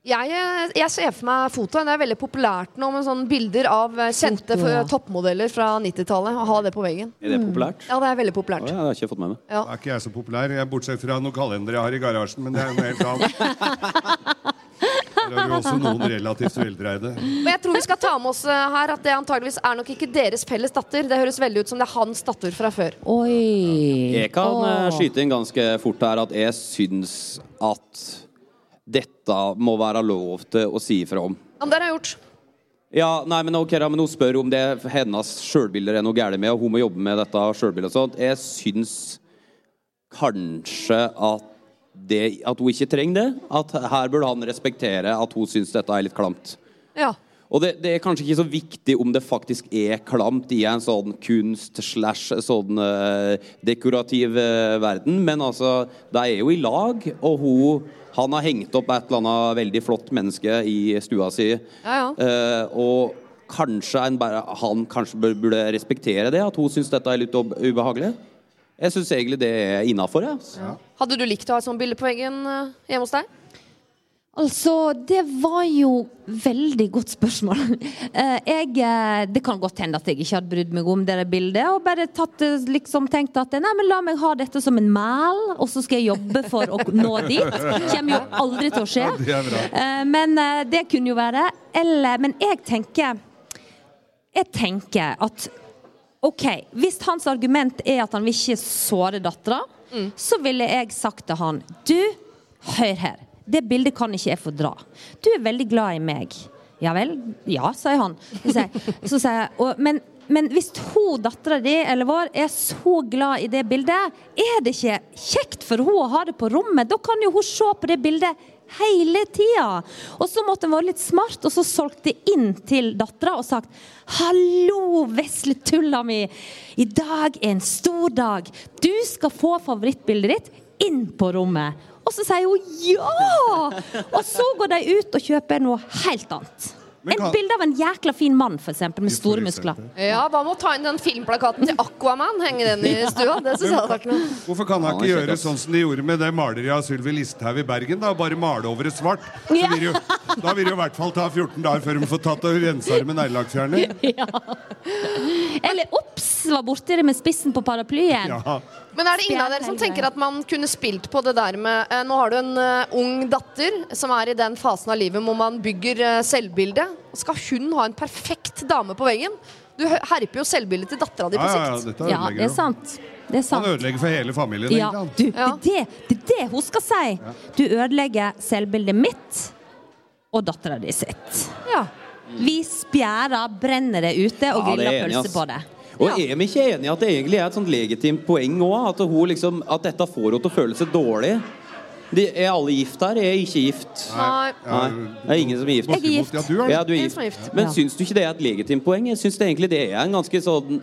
Jeg, jeg ser for meg fotoen. Det er veldig populært nå med sånne bilder av eh, kjente Foto, ja. toppmodeller fra 90-tallet. Å ha det på veggen. Er det populært? Ja, det er veldig populært. populært. ja, det har jeg ikke fått med meg. Ja. Da er ikke jeg så populær, jeg, bortsett fra noen kalendere jeg har i garasjen. Men det er jo helt annet. [LAUGHS] Der har jo også noen relativt veldreide. Men jeg tror vi skal ta med oss eh, her at det antageligvis er nok ikke deres felles datter. Det høres veldig ut som det er hans datter fra før. Oi. Jeg kan oh. Skyte inn ganske fort her at jeg syns at dette må være lov til å si ifra om. Ja, men det har jeg gjort. Ja, nei, men ok, men Hun spør om det hennes sjølbilder er noe galt med, og hun må jobbe med dette sjølbildet. og sånt. Jeg syns kanskje at, det, at hun ikke trenger det. At her burde han respektere at hun syns dette er litt klamt. Ja. Og det, det er kanskje ikke så viktig om det faktisk er klamt i en sånn kunst slash sånn uh, dekorativ uh, verden, men altså, de er jo i lag, og hun han har hengt opp et eller annet veldig flott menneske i stua si. Ja, ja. Uh, og kanskje en han kanskje burde respektere det, at hun syns dette er litt ubehagelig. Jeg syns egentlig det er innafor. Ja. Hadde du likt å ha et sånt bilde på veggen eh, hjemme hos deg? Altså, det var jo veldig godt spørsmål. [LAUGHS] Eh, Jeg, eh, det kan godt hende at jeg ikke hadde brydd meg om det bildet, og bare tatt, liksom tenkt at nei, men la meg ha dette som en mæl, og så skal jeg jobbe for å nå dit. Kommer jo aldri til å skje. det bra. Men det kunne jo være. Eller, men jeg tenker Jeg tenker at OK, hvis hans argument er at han vil ikke såre dattera, så ville jeg sagt til han Du, hør her. Det bildet kan ikke jeg fordra. Du er veldig glad i meg. Ja vel? Ja, sier han. Så sier [LAUGHS] så sier jeg og, men, men hvis hun dattera di eller vår er så glad i det bildet, er det ikke kjekt for hun å ha det på rommet? Da kan jo hun se på det bildet hele tida. Og så måtte en være litt smart, og så solgte jeg inn til dattera og sagt Hallo, vesle tulla mi! I dag er en stor dag. Du skal få favorittbildet ditt inn på rommet. Og så sier hun ja! Og så går de ut og kjøper noe helt annet. En bilde av en jækla fin mann, eksempel, med store muskler. Ja, Hva med å ta inn den filmplakaten til Aquaman? Henge den i [LAUGHS] stua? Det synes jeg hadde vært noe. Hvorfor kan han ikke gjøre sånn som de gjorde med det maleriet av Sylvi Listhaug i Bergen? da, Bare male over det svart. Så Ja. vil jo, da vil det jo i hvert fall ta 14 dager før de får tatt og rensa det med neglelakkfjerner. [LAUGHS] Eller ops, var borti det med spissen på paraplyen. Ja. Men er det ingen av dere som tenker at man kunne spilt på det der med eh, Nå har du en eh, ung datter som er i den fasen av livet hvor man bygger uh, selvbilde. Skal hun ha en perfekt dame på veggen? Du herper jo selvbildet til dattera di på på ja, ja, sikt. dette Ja, det er jo. sant. Det er Han sant. ødelegger for hele familien. Ja, du, det er det, det er det hun skal si. Du ødelegger selvbildet mitt og dattera di sitt. Ja. Vi spjærer, brenner det ute og Ja, det er griller enig pølse ass. på det. Og Ja. er vi ikke enige i at det egentlig er et sånt legitimt poeng òg? At, liksom, at dette får henne til å føle seg dårlig? De, er alle gift her? Er jeg ikke gift? Nei. Nei. Det er ingen som er gift. Jeg er gift. Ja, du er Ja, du er gift. er gift. Men syns du ikke det er et legitimt poeng? Jeg syns det egentlig det er en ganske sånn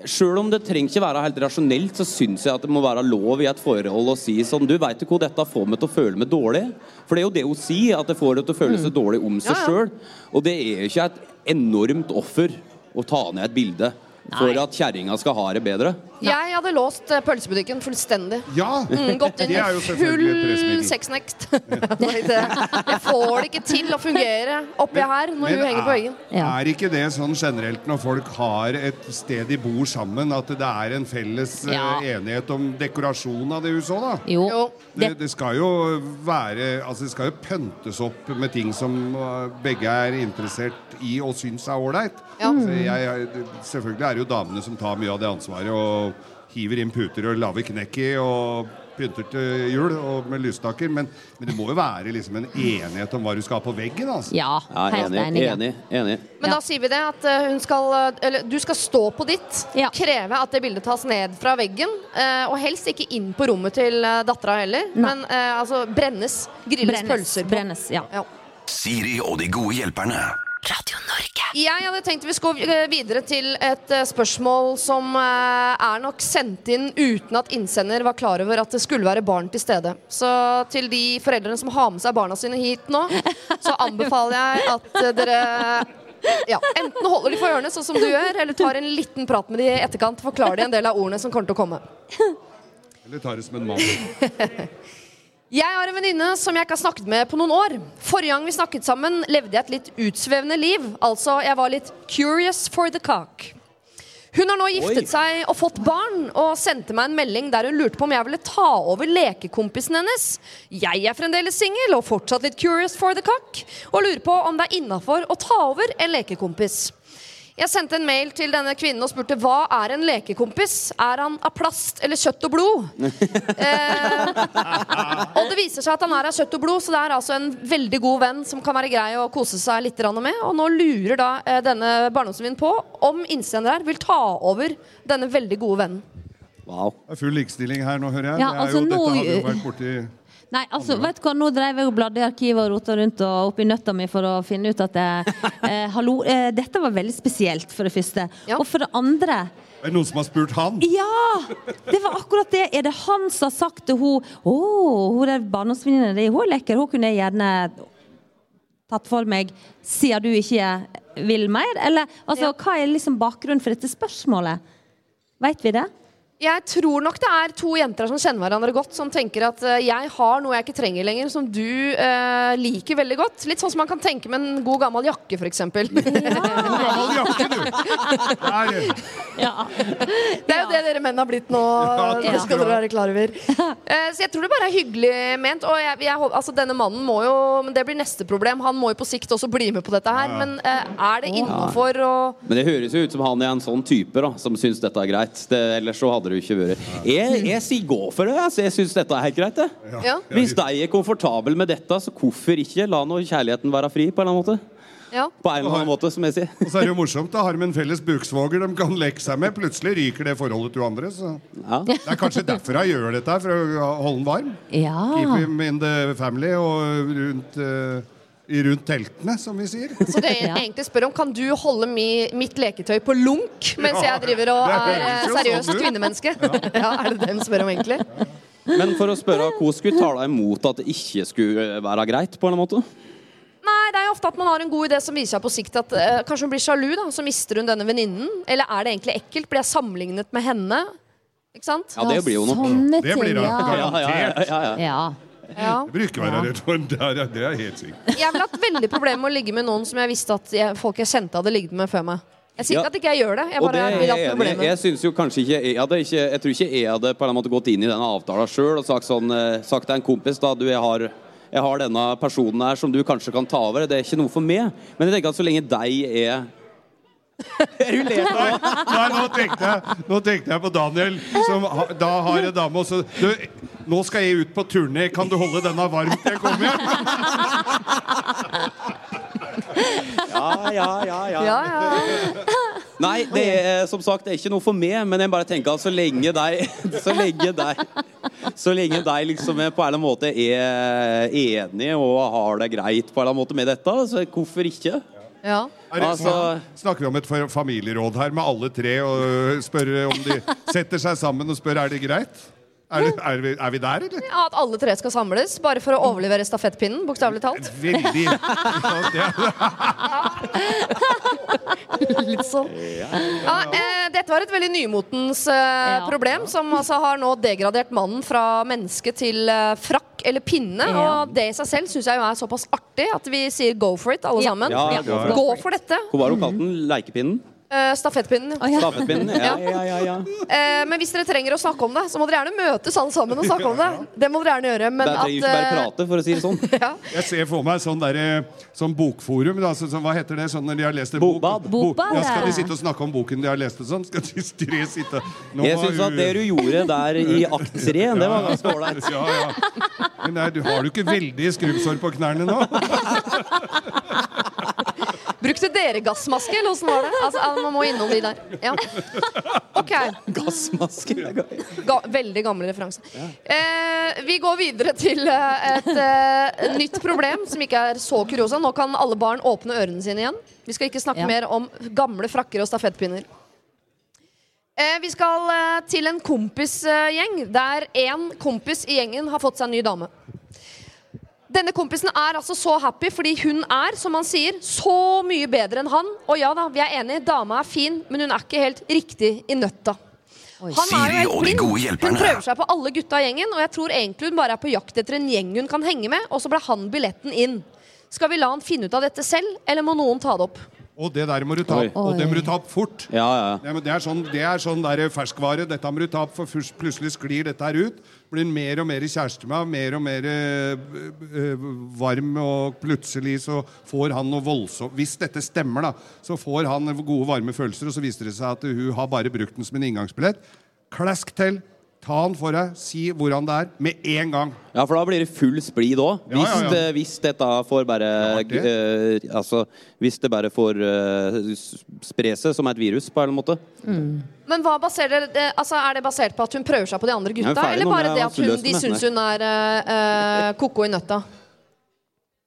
Sjøl om det trenger ikke være helt rasjonelt, så syns jeg at det må være lov i et forhold å si sånn Du veit ikke hvor dette får meg til å føle meg dårlig? For det er jo det hun sier, at det får henne til å føle seg dårlig om seg ja. sjøl. Og det er jo ikke et enormt offer å ta ned et bilde for at kjerringa skal ha det bedre. Jeg hadde låst eh, pølsebutikken fullstendig. Ja! Mm, gått inn er i full sexnekt. [LAUGHS] jeg får det ikke til å fungere oppi her når Men hun henger på veggen. Ja. er ikke det sånn generelt når folk har et sted de bor sammen, at det er en felles eh, Ja. enighet om dekorasjon av det huset òg, da? Jo. Jo. Det, Det, skal jo være Altså det skal jo pøntes opp med ting som uh, begge er interessert i og syns er ålreit. Ja. Så jeg- jeg- Selvfølgelig er det jo damene som tar mye av det ansvaret og hiver inn puter og lager knekk i og pynter til jul og med lysstaker, men, men det må jo være liksom en enighet om hva du skal ha på veggen. altså. ja, Ja, enig. enig. Enig. Men Ja. da sier vi det at eh, hun skal eh, Eller du skal stå på ditt. Ja. Kreve at det bildet tas ned fra veggen. eh, og helst ikke inn på rommet til dattera heller. Nei. Men altså brennes. Grilles Brennes. pølser på. Brennes, ja. Ja. Siri og de gode hjelperne. Jeg hadde tenkt vi skulle gå videre til et eh, spørsmål som eh, er nok sendt inn uten at innsender var klar over at det skulle være barn til stede. Så til de foreldrene som har med seg barna sine hit nå, så anbefaler jeg at eh, dere ja, enten holder de for ørene, sånn som du gjør, eller tar en liten prat med de i etterkant. Forklarer de en del av ordene som kommer til å komme. Eller tar det som en mann. [LAUGHS] Jeg har en venninne som jeg ikke har snakket med på noen år. Forrige gang vi snakket sammen, levde jeg et litt utsvevende liv. Altså, jeg var litt curious for the cock. Hun har nå giftet Oi. seg og fått barn, og sendte meg en melding der hun lurte på om jeg ville ta over lekekompisen hennes. Jeg er fremdeles singel og fortsatt litt curious for the cock, og lurer på om det er innafor å ta over en lekekompis. Jeg sendte en mail til denne kvinnen og spurte hva er en lekekompis. Er han av plast eller kjøtt og blod? [LAUGHS] eh, og det viser seg at han er av kjøtt og blod, så det er altså en veldig god venn som kan være grei å kose seg litt med. Og nå lurer da eh, denne barndomsvennen på om innsender her vil ta over denne veldig gode vennen. Wow. Det er full likestilling her nå, hører jeg. Ja, det er altså jo, dette har vi jo vært borti Nei, altså, vet du hva, Nå drev jeg og bladde i arkivet og rota rundt og oppi nøtta mi for å finne ut at det, [LAUGHS] eh, hallo, eh, dette var veldig spesielt, for det første. Ja. Og for det andre Er det noen som har spurt han? Ja! Det var akkurat det. Er det han som har sagt til hun Å, hun er barndomsvenninna di, hun er lekker, hun kunne jeg gjerne tatt for meg, siden du ikke vil mer? Eller altså, Ja. hva er liksom bakgrunnen for dette spørsmålet? Veit vi det? Jeg tror nok det er to jenter som kjenner hverandre godt, som tenker at eh, jeg har noe jeg ikke trenger lenger, som du uh, liker veldig godt. Litt sånn som man kan tenke med en god gammel jakke, f.eks. Gammel jakke, du! Der, Det er jo det dere menn har blitt nå. Ja, det skal skal dere være klar over. Uh, Så jeg tror det bare er hyggelig ment. Og jeg, jeg, altså denne mannen må jo men Det blir neste problem. Han må jo på sikt også bli med på dette her. Men eh, er det innafor å Men det høres jo ut som han er en sånn type da som syns dette er greit. Det, ellers så hadde det jo ikke vært. Jeg, jeg sier gå for det. Altså. Jeg syns dette er helt greit. Det. Ja. Hvis de er komfortable med dette, så hvorfor ikke la nå kjærligheten være fri? På en eller annen måte ja. På en eller annen måte, som jeg sier. Og så er det jo morsomt, da har de en felles buksvoger de kan leke seg med. Plutselig ryker det forholdet til andre. Så. Ja. Det er kanskje derfor hun gjør dette, for å holde den varm. Ja. Keep him in the family og rundt, i rundt teltene, som vi sier. Så det jeg egentlig spør om, kan du holde mi, mitt leketøy på lunk mens jeg driver og er eh, seriøst sånn kvinnemenneske? Ja, er det det de spør om, egentlig? Men for å spørre, hvordan skulle tale imot at det ikke skulle være greit? på en eller annen måte? Nei, det er jo ofte at man har en god idé som viser seg på sikt at uh, kanskje hun blir sjalu, da, så mister hun denne venninnen. Eller er det egentlig ekkelt? Blir jeg sammenlignet med henne? Ikke sant? Ja, det blir jo noe. Sånne Det blir ting, det. ja. Ja, ja, ja, ja, Bruker ikke være redd for det. Er, det er helt sikkert. Jeg ville hatt veldig problemer med å ligge med noen som jeg visste at jeg, folk jeg kjente, hadde ligget med før meg. Jeg sier Ja. at ikke jeg gjør det. Jeg bare det vil jeg hatt problemer. Jeg synes jo kanskje ikke Jeg hadde ikke Jeg tror ikke jeg hadde på en måte gått inn i denne avtalen sjøl og sagt sånn eh, Sagt til en kompis da Du, jeg har jeg har denne personen her som du kanskje kan ta over. Det er ikke noe for meg. Men jeg tenker at så lenge deg er [LAUGHS] Nei, nei nå, tenkte jeg, nå tenkte jeg på Daniel, som ha, da har en dame også du, Nå skal jeg ut på turné, kan du holde denne varm til jeg kommer hjem? Ja, ja, ja, ja. Ja, ja. Nei, det er som sagt det er ikke noe for meg, men jeg bare tenker at så lenge deg [LAUGHS] Så lenge deg Så lenge deg liksom er på en eller annen måte er enig og har det greit på en eller annen måte med dette, så hvorfor ikke? Ja. Er det, Altså- snakker vi om et familieråd her med alle tre og spør om de setter seg sammen og spør er det greit? Er, det, er, vi, er vi der, eller? Ja, At alle tre skal samles, bare for å overlevere stafettpinnen, bokstavelig talt. Veldig [LAUGHS] ja, det, Litt sånn. Ja, eh, dette var et veldig nymotens eh, problem, som altså har nå degradert mannen fra menneske til eh, frakk eller pinne. Ja. Og det i seg selv syns jeg jo er såpass artig at vi sier go for it, alle Ja. sammen. Ja, go for go for dette. Hva var det hun kalte den? Leikepinnen? Eh, stafettpinnen. Oh, ja. Stafettpinnen? [LAUGHS] Ja, ja, ja, ja. Eh, men hvis dere trenger å snakke om det, så må dere gjerne møtes alle sammen og snakke om det. Det må dere gjerne gjøre. Men at ikke bare eh, prate, for å si det sånn. [LAUGHS] ja. Jeg ser for meg sånn, der, sånn bokforum. Da, så, så, hva heter det sånn når de har lest en bok? Bokbad. Bo- Ja, skal de sitte og snakke om boken de har lest? sånn? Skal de [LAUGHS] tre sitte Nå Jeg syns at det du gjorde der i akt tre, det var ganske ålreit. Ja, ja. Men nei, du, har du ikke veldig skrubbsår på knærne nå? Brukte dere gassmaske, eller åssen var det? Altså, man må innom de der. Ja. Ok. Gassmaske. Ga veldig gammel referanse. Eh, vi går videre til eh, et eh, nytt problem som ikke er så kuriosa. Nå kan alle barn åpne ørene sine igjen. Vi skal ikke snakke Ja. mer om gamle frakker og stafettpinner. Eh, vi skal eh, til en kompisgjeng der én kompis i gjengen har fått seg en ny dame. Denne kompisen er altså så happy fordi hun er, som han sier, så mye bedre enn han. Og ja da, vi er enige, dama er fin, men hun er ikke helt riktig i nøtta. Han er jo helt blind. Hun prøver seg på alle gutta i gjengen, og jeg tror egentlig hun bare er på jakt etter en gjeng hun kan henge med, og så ble han billetten inn. Skal vi la han finne ut av dette selv, eller må noen ta det opp? Og det der må du ta opp. Og det må du ta opp fort. Ja, ja. Det er sånn, det er sånn der ferskvare. Dette må du ta opp, for plutselig sklir dette her ut. Blir mer og mer kjæreste med, mer og mer øh, varm, og plutselig så får han noe voldsomt Hvis dette stemmer, da, så får han gode, varme følelser, og så viser det seg at hun har bare brukt den som en inngangsbillett. Klask til. Ta han for deg, si hvordan det er, med en gang. Ja, for da blir det full splid òg. Hvis, ja, ja. det- hvis dette får bare det. uh, Altså, hvis det bare får uh, spre seg som et virus, på en eller annen måte. Men hva baserer det, altså Er det basert på at hun prøver seg på de andre gutta, ferdig eller bare det at hun, de det. syns hun er eh, koko i nøtta?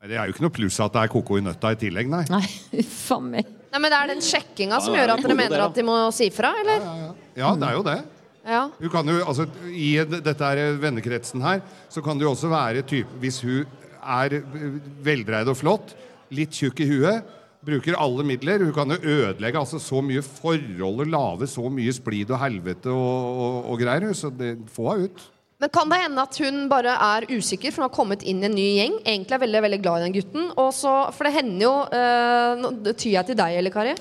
Det er jo ikke noe pluss at det er koko i nøtta i tillegg, nei. Nei, [LAUGHS] faen meg. Nei, men Det er den sjekkinga som gjør er at dere mener det, at de må si fra, eller? Ja, det er jo det. Ja. Hun kan jo, altså, I dette her vennekretsen her så kan det jo også være type Hvis hun er veldreid og flott, litt tjukk i huet, Bruker alle midler. Hun kan jo ødelegge altså, så mye forhold og lage så mye splid og helvete og, og, og greier. Så det, få henne ut. Men kan det hende at hun bare er usikker, for hun har kommet inn i en ny gjeng? Egentlig er veldig veldig glad i den gutten. Og så, for det hender jo eh, Nå tyr jeg til deg, Elle Kari.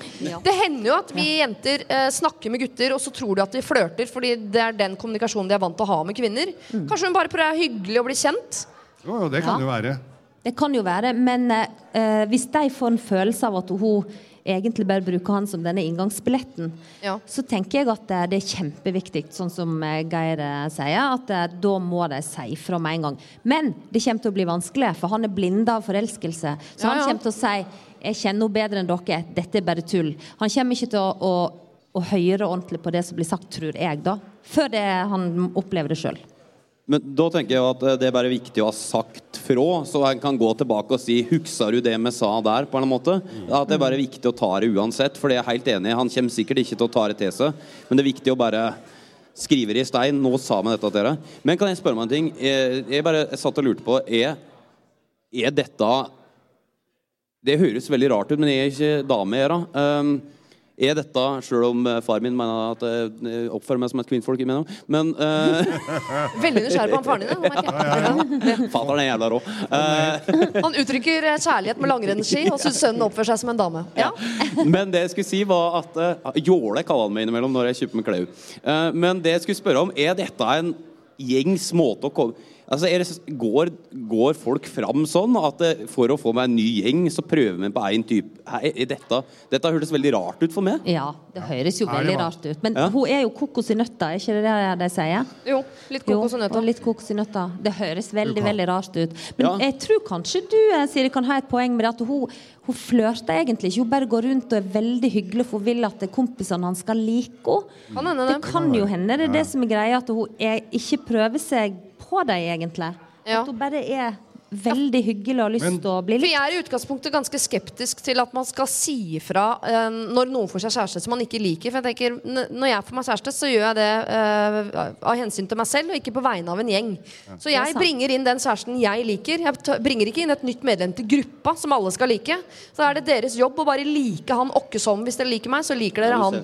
Det hender jo at vi jenter eh, snakker med gutter, og så tror de at de flørter fordi det er den kommunikasjonen de er vant til å ha med kvinner. Kanskje hun bare prøver å være hyggelig og bli kjent? Jo, jo, det kan Ja. jo være. Det kan jo være, men eh, hvis de får en følelse av at hun egentlig bare bruker han som denne inngangsbilletten, Ja. så tenker jeg at eh, det er kjempeviktig, sånn som eh, Geir eh, sier, at da må de si fra med en gang. Men det kommer til å bli vanskelig, for han er blinda av forelskelse. Så Ja, han kommer til å si 'jeg kjenner henne bedre enn dere', dette er bare tull. Han kommer ikke til å, å, å høre ordentlig på det som blir sagt, tror jeg, da. Før det, han opplever det sjøl. Men da tenker jeg at eh, det er bare viktig å ha sagt fra, så en kan gå tilbake og si 'Husker du det vi sa der?' på en måte. At det er bare viktig å ta det uansett, for det er helt enig. Han kommer sikkert ikke til å ta det til seg, men det er viktig å bare skrive det i stein. Nå sa vi dette til dere. Men kan jeg spørre meg en ting? Jeg, jeg bare jeg satt og lurte på Er, er dette Det høres veldig rart ut, men jeg er ikke dame, jeg, da. Um, er dette, sjøl om eh, far min mener at jeg oppfører meg som et kvinnfolk, men uh, Veldig nysgjerrig på han faren din. Ja, ja, ja. Fatter'n er jævla rå. Uh... Han uttrykker eh, kjærlighet med langrennsski og syns sønnen oppfører seg som en dame. Ja. Men det jeg skulle si var at uh, Jåle kaller han meg innimellom når jeg kjøper meg klær. Uh, men det jeg skulle spørre om, er dette en gjengs måte å komme Altså, er det, går, går folk fram sånn at eh, for å få meg en ny gjeng, så prøver vi på én type Hei, dette, dette hørtes veldig rart ut for meg. Ja, det høres jo Ja, veldig rart ut. Men Ja. hun er jo kokos i nøtta, er ikke det det de sier? Jo, litt kokos i nøtta. litt kokos i nøtta. Det høres veldig veldig rart ut. Men Ja. jeg tror kanskje du eh, Siri, kan ha et poeng med det at hun, hun flørter egentlig ikke. Hun bare går rundt og er veldig hyggelig, for hun vil at kompisene hans skal like henne. Kan hende Det det. kan jo hende det er det som er greia, at hun er, ikke prøver seg på deg, egentlig. Ja. At hun bare er veldig hyggelig og har lyst til å bli For jeg er i utgangspunktet ganske skeptisk til at man skal si ifra eh, når noen får seg kjæreste som man ikke liker. For jeg tenker, n- Når jeg får meg kjæreste, så gjør jeg det eh, av hensyn til meg selv, og ikke på vegne av en gjeng. Så er jeg bringer inn den kjæresten jeg liker. Jeg t- bringer ikke inn et nytt medlem til gruppa som alle skal like. Så er det deres jobb å bare like han åkke som. Hvis dere liker meg, så liker dere han.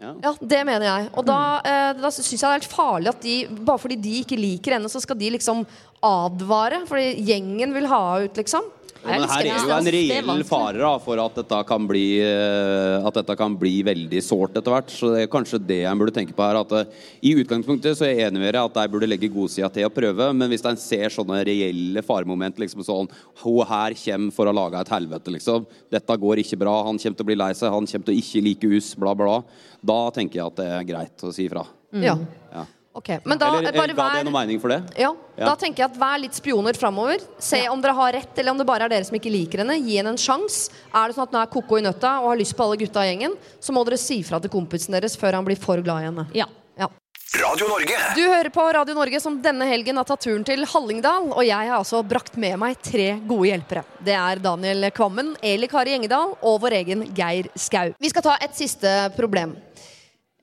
Ja. Det mener jeg. Og da, eh, da syns jeg det er helt farlig at de, bare fordi de ikke liker henne, så skal de liksom advare. Fordi gjengen vil ha ut, liksom. Ja, men her er jo en reell fare da, for at dette kan bli eh, At dette kan bli veldig sårt etter hvert. Så det er kanskje det en burde tenke på her. At eh, I utgangspunktet så er jeg enig med dere at de burde legge godsida til å prøve. Men hvis en ser sånne reelle faremoment, liksom sånn Hun her kommer for å lage et helvete, liksom. Dette går ikke bra. Han kommer til å bli lei seg. Han kommer til å ikke like hus. Bla, bla. Da tenker jeg at det er greit å si ifra. Ja. Ja. Ok, Men da Eller, bare eller ga det noe mening for det? Ja, Ja. Da tenker jeg at Vær litt spioner framover. Se om dere har rett, eller om det bare er dere som ikke liker henne. Gi henne en sjanse. Er det sånn at hun er koko i nøtta og har lyst på alle gutta i gjengen, så må dere si fra til kompisen deres før han blir for glad i henne. Ja. Ja. Radio Norge. Du hører på Radio Norge som denne helgen har tatt turen til Hallingdal. Og jeg har altså brakt med meg tre gode hjelpere. Det er Daniel Kvammen, Eli Kari Gjengedal og vår egen Geir Skau. Vi skal ta et siste problem.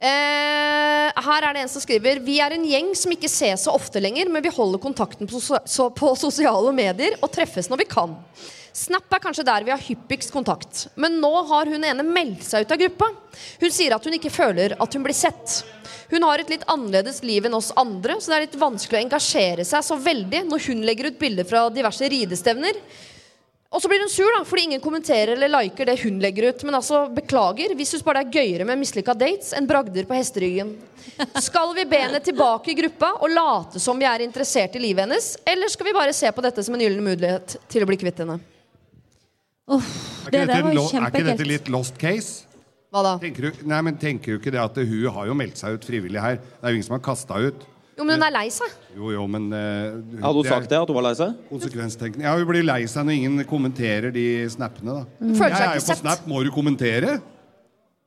Eh, her er det en som skriver Vi er en gjeng som ikke ses så ofte lenger, men vi holder kontakten på, so på sosiale medier og treffes når vi kan. Snap er kanskje der vi har hyppigst kontakt. Men nå har hun ene meldt seg ut av gruppa. Hun sier at hun ikke føler at hun blir sett. Hun har et litt annerledes liv enn oss andre, så det er litt vanskelig å engasjere seg så veldig når hun legger ut bilder fra diverse ridestevner. Og så blir hun sur da, fordi ingen kommenterer eller liker det hun legger ut. Men altså, beklager, vi syns bare det er gøyere med mislykka dates enn bragder på hesteryggen. Skal vi be henne tilbake i gruppa og late som vi er interessert i livet hennes? Eller skal vi bare se på dette som en gyllen mulighet til å bli kvitt henne? Er det der var lo- er ikke dette litt lost case? Hva da? Tenker du, nei, men tenker du ikke det at hun har jo meldt seg ut frivillig her? Det er jo ingen som har kasta ut. Jo, men hun er lei seg. Jo, jo, men eh, Hadde hun sagt det, at hun var lei seg? Konsekvenstenkning. Ja, hun blir lei seg når ingen kommenterer de snappene, da. Mm. føler Jeg er jo på. Snap, må du kommentere?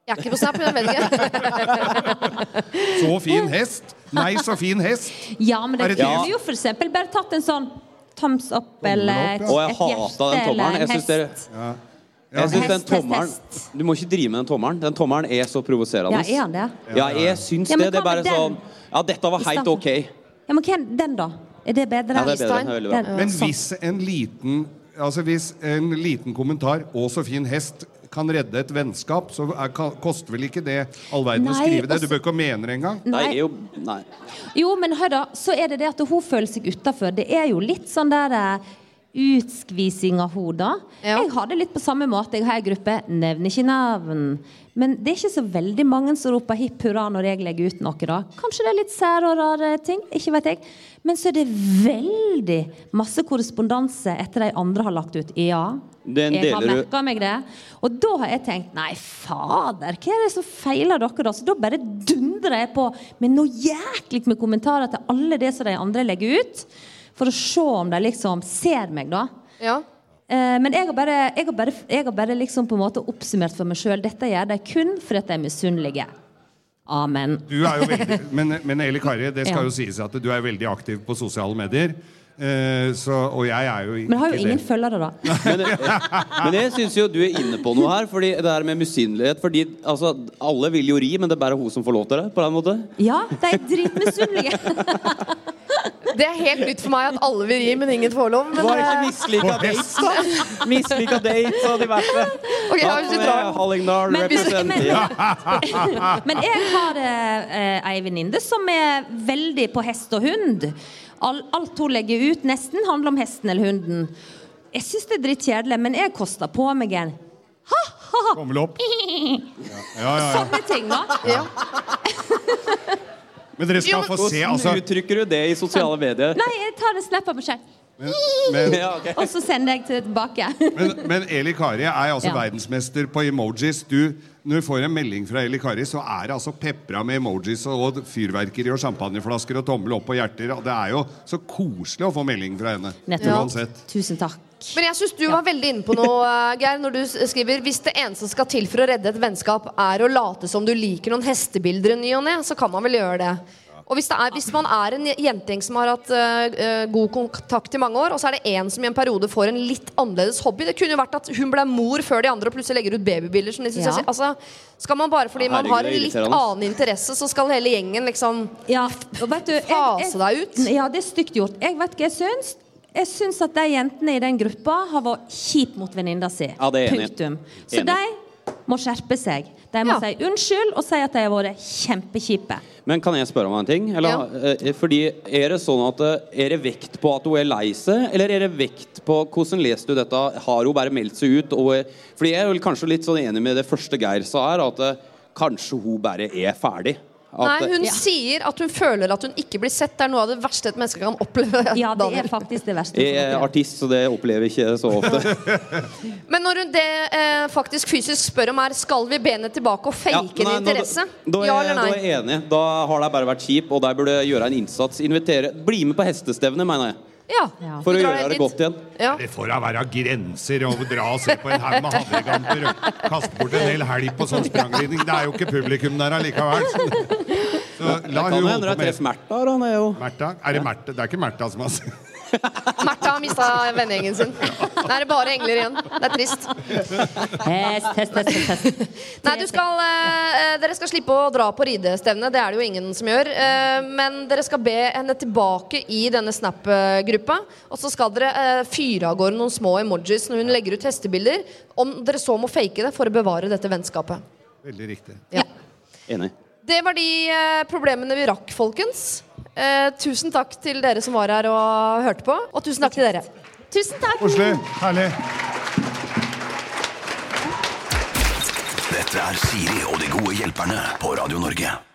Jeg er ikke på Snap, jeg vet ikke. [LAUGHS] Så fin hest! Nei, så fin hest! Ja, men det det kunne ja. jo for eksempel bare tatt en sånn thumbs up eller ja. Et hjerte eller en Jeg syns dere hest. Jeg synes den hest, tommelen hest. Du må ikke drive med den tommelen. Den tommelen er så provoserende. Ja, er han det? Ja, jeg syns Ja, det. Det er bare sånn Ja, dette var helt ok. Ja, men hvem den, da? Er det bedre? Ja, det er bedre. Den er bra. Men sånn. hvis en liten altså hvis en liten kommentar 'Å, så fin hest' kan redde et vennskap, så er, koster vel ikke det all verden å skrive det? Du bør ikke mene det engang. Nei, Nei. jo Nei. Jo, men hør da, så er det det at hun føler seg utafor. Det er jo litt sånn der eh, utskvising av hodet. Ja. Jeg har det litt på samme måte. Jeg har en gruppe, nevner ikke navn. Men det er ikke så veldig mange som roper hipp hurra når jeg legger ut noe, da. Kanskje det er litt sære og rare ting, ikke vet jeg. Men så er det veldig masse korrespondanse etter de andre har lagt ut. Ja, Den jeg har merka meg det. Og da har jeg tenkt nei, fader, hva er det som feiler dere, da? Så da bare dundrer jeg på med noe jæklig med kommentarer til alle det som de andre legger ut. For å se om de liksom ser meg, da. Ja. Eh, men jeg har bare, jeg har bare, jeg har bare liksom på en måte oppsummert for meg sjøl dette gjør de kun fordi de er misunnelige. Amen. Du er jo veldig, men, men Eli Kari, det skal Ja. jo sies at du er veldig aktiv på sosiale medier. Eh, så, og jeg er jo ikke Men har jo ingen det. følgere, da. [LAUGHS] Men, men jeg syns jo du er inne på noe her. Fordi det her med misunnelighet Fordi altså, Alle vil jo ri, men det er bare hun som får lov til det. På den måte Ja, de er dritmisunnelige. [LAUGHS] Det er helt nytt for meg at alle vil gi, men ingen får lov. Men, Var ikke mislika dates, da? Mislika dates og diverse. Okay, jeg har ikke Ja. Hallingdal Men men- Men jeg har eh, ei venninne som er veldig på hest og hund. All, alt hun legger ut, nesten handler om hesten eller hunden. Jeg syns det er drittkjedelig, men jeg koster på meg en Tommel opp. [LAUGHS] Ja, ja, ja. sånne ting, da. Men dere skal få se, altså. Hvordan uttrykker du det i sosiale medier? Nei, jeg tar en snap av meg. Men, men, [LAUGHS] Ja. Og så sender jeg til tilbake. men, men Eli Kari er altså [LAUGHS] Ja. verdensmester på emojis. Du, når du får en melding fra Eli Kari, så er det altså pepra med emojis og fyrverkeri og champagneflasker og tommel opp og hjerter. Og det er jo så koselig å få melding fra henne. Nettopp. Uansett. Tusen takk. Men jeg syns du var veldig inne på noe, [LAUGHS] eh, Geir, når du skriver hvis det eneste som skal til for å redde et vennskap, er å late som du liker noen hestebilder i ny og ne, så kan man vel gjøre det. Og hvis, det er, hvis man er en jentegjeng som har hatt eh, god kontakt i mange år, og så er det en som i en periode får en litt annerledes hobby Det kunne jo vært at hun ble mor før de andre og plutselig legger ut babybilder. Som de synes Ja. jeg, altså, skal man bare fordi man Herregud, har en litt annen interesse, så skal hele gjengen liksom Ja, du, jeg- jeg- Fase deg ut? Ja, det er stygt gjort. Jeg vet hva jeg syns. Jeg syns at de jentene i den gruppa har vært kjipe mot venninna si. Ja, det er enig. Punktum. Så Enig. de må skjerpe seg. De må Ja. si unnskyld og si at de har vært kjempekjipe. Men kan jeg spørre om en ting? Eller, ja. fordi Er det sånn at eh, Er det vekt på at hun er lei seg, eller er det vekt på hvordan leser du dette? Har hun bare meldt seg ut? Og, eh, fordi jeg er vel kanskje litt sånn enig med det første Geir sa her, at eh, kanskje hun bare er ferdig. At, Nei, hun Ja. sier at hun føler at hun ikke blir sett. Det er noe av det verste et menneske kan oppleve. [LAUGHS] Ja, det er faktisk det verste. jeg er artist, så det opplever jeg ikke så ofte. [LAUGHS] Men når hun det eh, faktisk fysisk spør om er Skal vi be henne tilbake og fake Ja, en interesse? Da, da, er, ja jeg- nei? da er jeg enig. Da har de bare vært kjip, og de burde gjøre en innsats. Invitere Bli med på hestestevne, mener jeg. Ja. Ja. For å gjøre det godt igjen. Ja. Det får da være grenser å dra og se på en haug med havregamper og kaste bort en hel helg på sånn sprangridning. Det er jo ikke publikum der allikevel. Så, så la hun holde på med Märtha. er? Er det Märtha? Det er ikke Märtha som har Märtha har mista vennegjengen sin. Nå er det bare engler igjen. Det er trist. Test, test, test, test, test. Nei, du skal, eh, Dere skal slippe å dra på ridestevne. Det er det jo ingen som gjør. Eh, men dere skal be henne tilbake i denne Snap-gruppa. Og så skal dere eh, fyre av gårde noen små emojis når hun legger ut hestebilder. Om dere så må fake det for å bevare dette vennskapet. Veldig riktig. Ja. enig. Det var de eh, problemene vi rakk, folkens. Eh, tusen takk til dere som var her og hørte på. Og tusen takk til dere. Tusen takk. Oslo. Herlig. Dette er Siri og de gode hjelperne på Radio Norge.